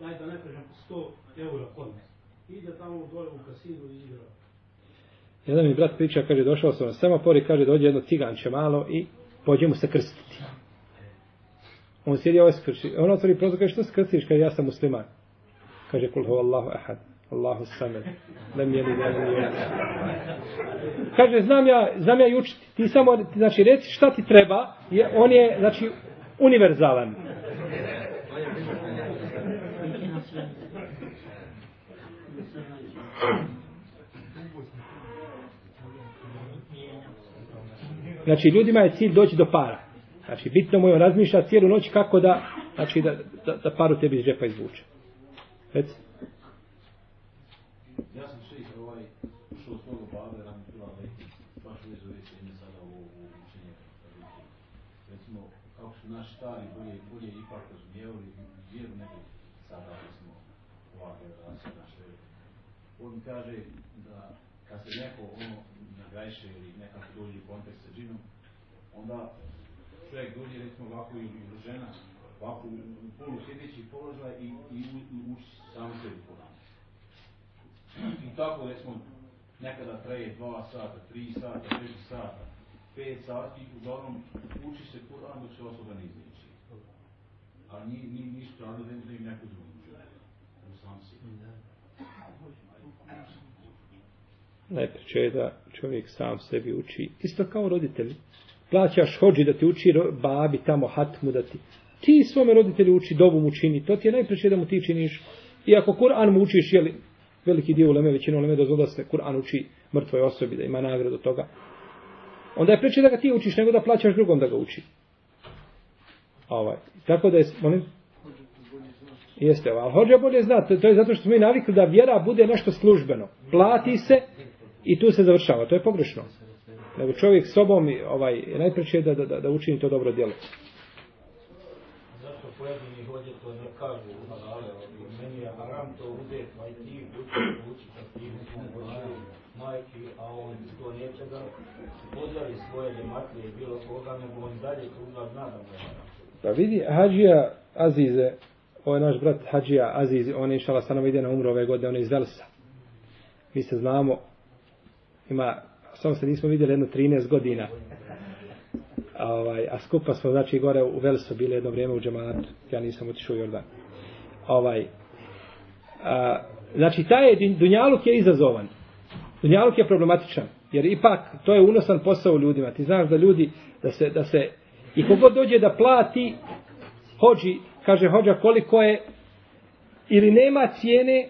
daj da ne kažem 100 eura kod nas. Ide tamo dole u kasinu i igra. Jedan mi brat priča, kaže, došao sam na semafor i kaže, dođe jedno ciganče malo i pođe mu se krstiti. On sjedi ovaj skrši. On otvori prozor, kaže, što se krstiš? Kaže, ja sam musliman. Kaže, kul hu Allahu ahad. Allahu samed. Lem jeli li je Kaže, znam ja, znam ja i učiti. Ti samo, znači, reci šta ti treba. Je, on je, znači, univerzalan. Znači, ljudima je cilj doći do para. Znači, bitno mu je razmišlja cijelu noć kako da, znači, da, da, da paru tebi iz džepa izvuče. Reci. Ja sam sve ovaj, ušao u svog babe, ram bila baš u već jedne sada u, učenje. Recimo, kako su naši stari bolje, bolje ipak razumijevali vjeru nego sada, recimo, ova generacija naše. On kaže da kad se neko ono nagajše ili nekako dođe u kontakt sa džinom, onda čovjek dođe recimo ovako ili žena, ovako u, u polu sjedeći položaj i, i, i uči samo sebi Kur'an. I tako recimo nekada traje dva sata, tri sata, četiri sata, pet sati, uglavnom uči se Kur'an dok se osoba ne izliči. A ni, ni, nisu tražili da im neko drugi uči. Sam si. Najpreće je da čovjek sam sebi uči. Isto kao roditelji. Plaćaš hođi da ti uči babi tamo hatmu da ti ti svome roditelju uči dobu mu čini, to ti je najpreće da mu ti činiš. I ako Kur'an mu učiš, jeli, veliki dio uleme, većina uleme dozvoda da se Kur'an uči mrtvoj osobi, da ima nagradu toga. Onda je preče da ga ti učiš, nego da plaćaš drugom da ga uči. Ovaj. Tako da je, molim, Jeste, ali hođa bolje zna, to, to je zato što smo i navikli da vjera bude nešto službeno. Plati se i tu se završava, to je pogrešno. Nego čovjek sobom, ovaj, najpreće da, da, da učini to dobro djelo pojedini hođe to ne kažu halale, meni je haram to uzeti, ti uči, uči sa tim uči majki, a on to neće da pozdravi svoje dematlije bilo koga, nego on dalje kruga zna da mu je haram. Pa vidi, Hadžija Azize, ovo je naš brat Hadžija Azize, on je išala stanovo ide na umro ove godine, on je iz Velsa. Mi se znamo, ima, samo se nismo vidjeli jedno 13 godina. Ovaj, a skupa smo znači gore u Velsu bili jedno vrijeme u džematu. Ja nisam otišao u Jordan. Ovaj, a, znači taj je Dunjaluk je izazovan. Dunjaluk je problematičan jer ipak to je unosan posao ljudima. Ti znaš da ljudi da se, da se i kogod dođe da plati hođi, kaže hođa koliko je ili nema cijene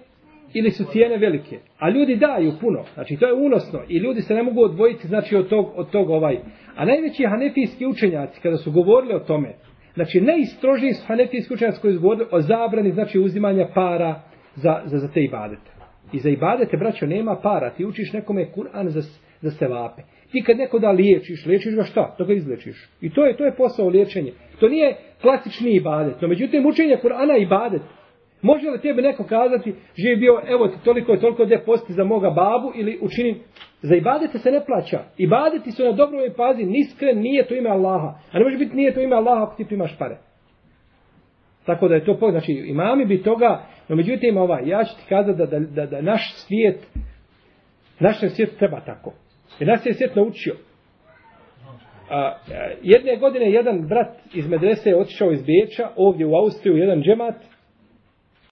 ili su cijene velike. A ljudi daju puno. Znači to je unosno i ljudi se ne mogu odvojiti znači od tog od tog ovaj. A najveći hanefijski učenjaci kada su govorili o tome, znači najstrožiji su hanefijski učenjaci koji su govorili o zabrani znači uzimanja para za, za, za te ibadete. I za ibadete, braćo, nema para. Ti učiš nekome Kur'an za, za sevape. Ti kad neko da liječiš, liječiš ga šta? To ga izlečiš. I to je to je posao liječenje. To nije klasični ibadet. No međutim, učenje Kur'ana ibadet. Može li tebi neko kazati, živi bio, evo ti toliko i toliko gdje posti za moga babu ili učini, za ibadete se ne plaća. Ibadeti su na dobroj pazi, niskren nije to ime Allaha. A ne može biti nije to ime Allaha ako ti primaš pare. Tako da je to, znači imami bi toga, no međutim ovaj, ja ću ti kazati da, da, da, da naš svijet, naš svijet treba tako. Jer nas je svijet naučio. A, jedne godine jedan brat iz medrese je otišao iz Beča, ovdje u Austriju, jedan džemat,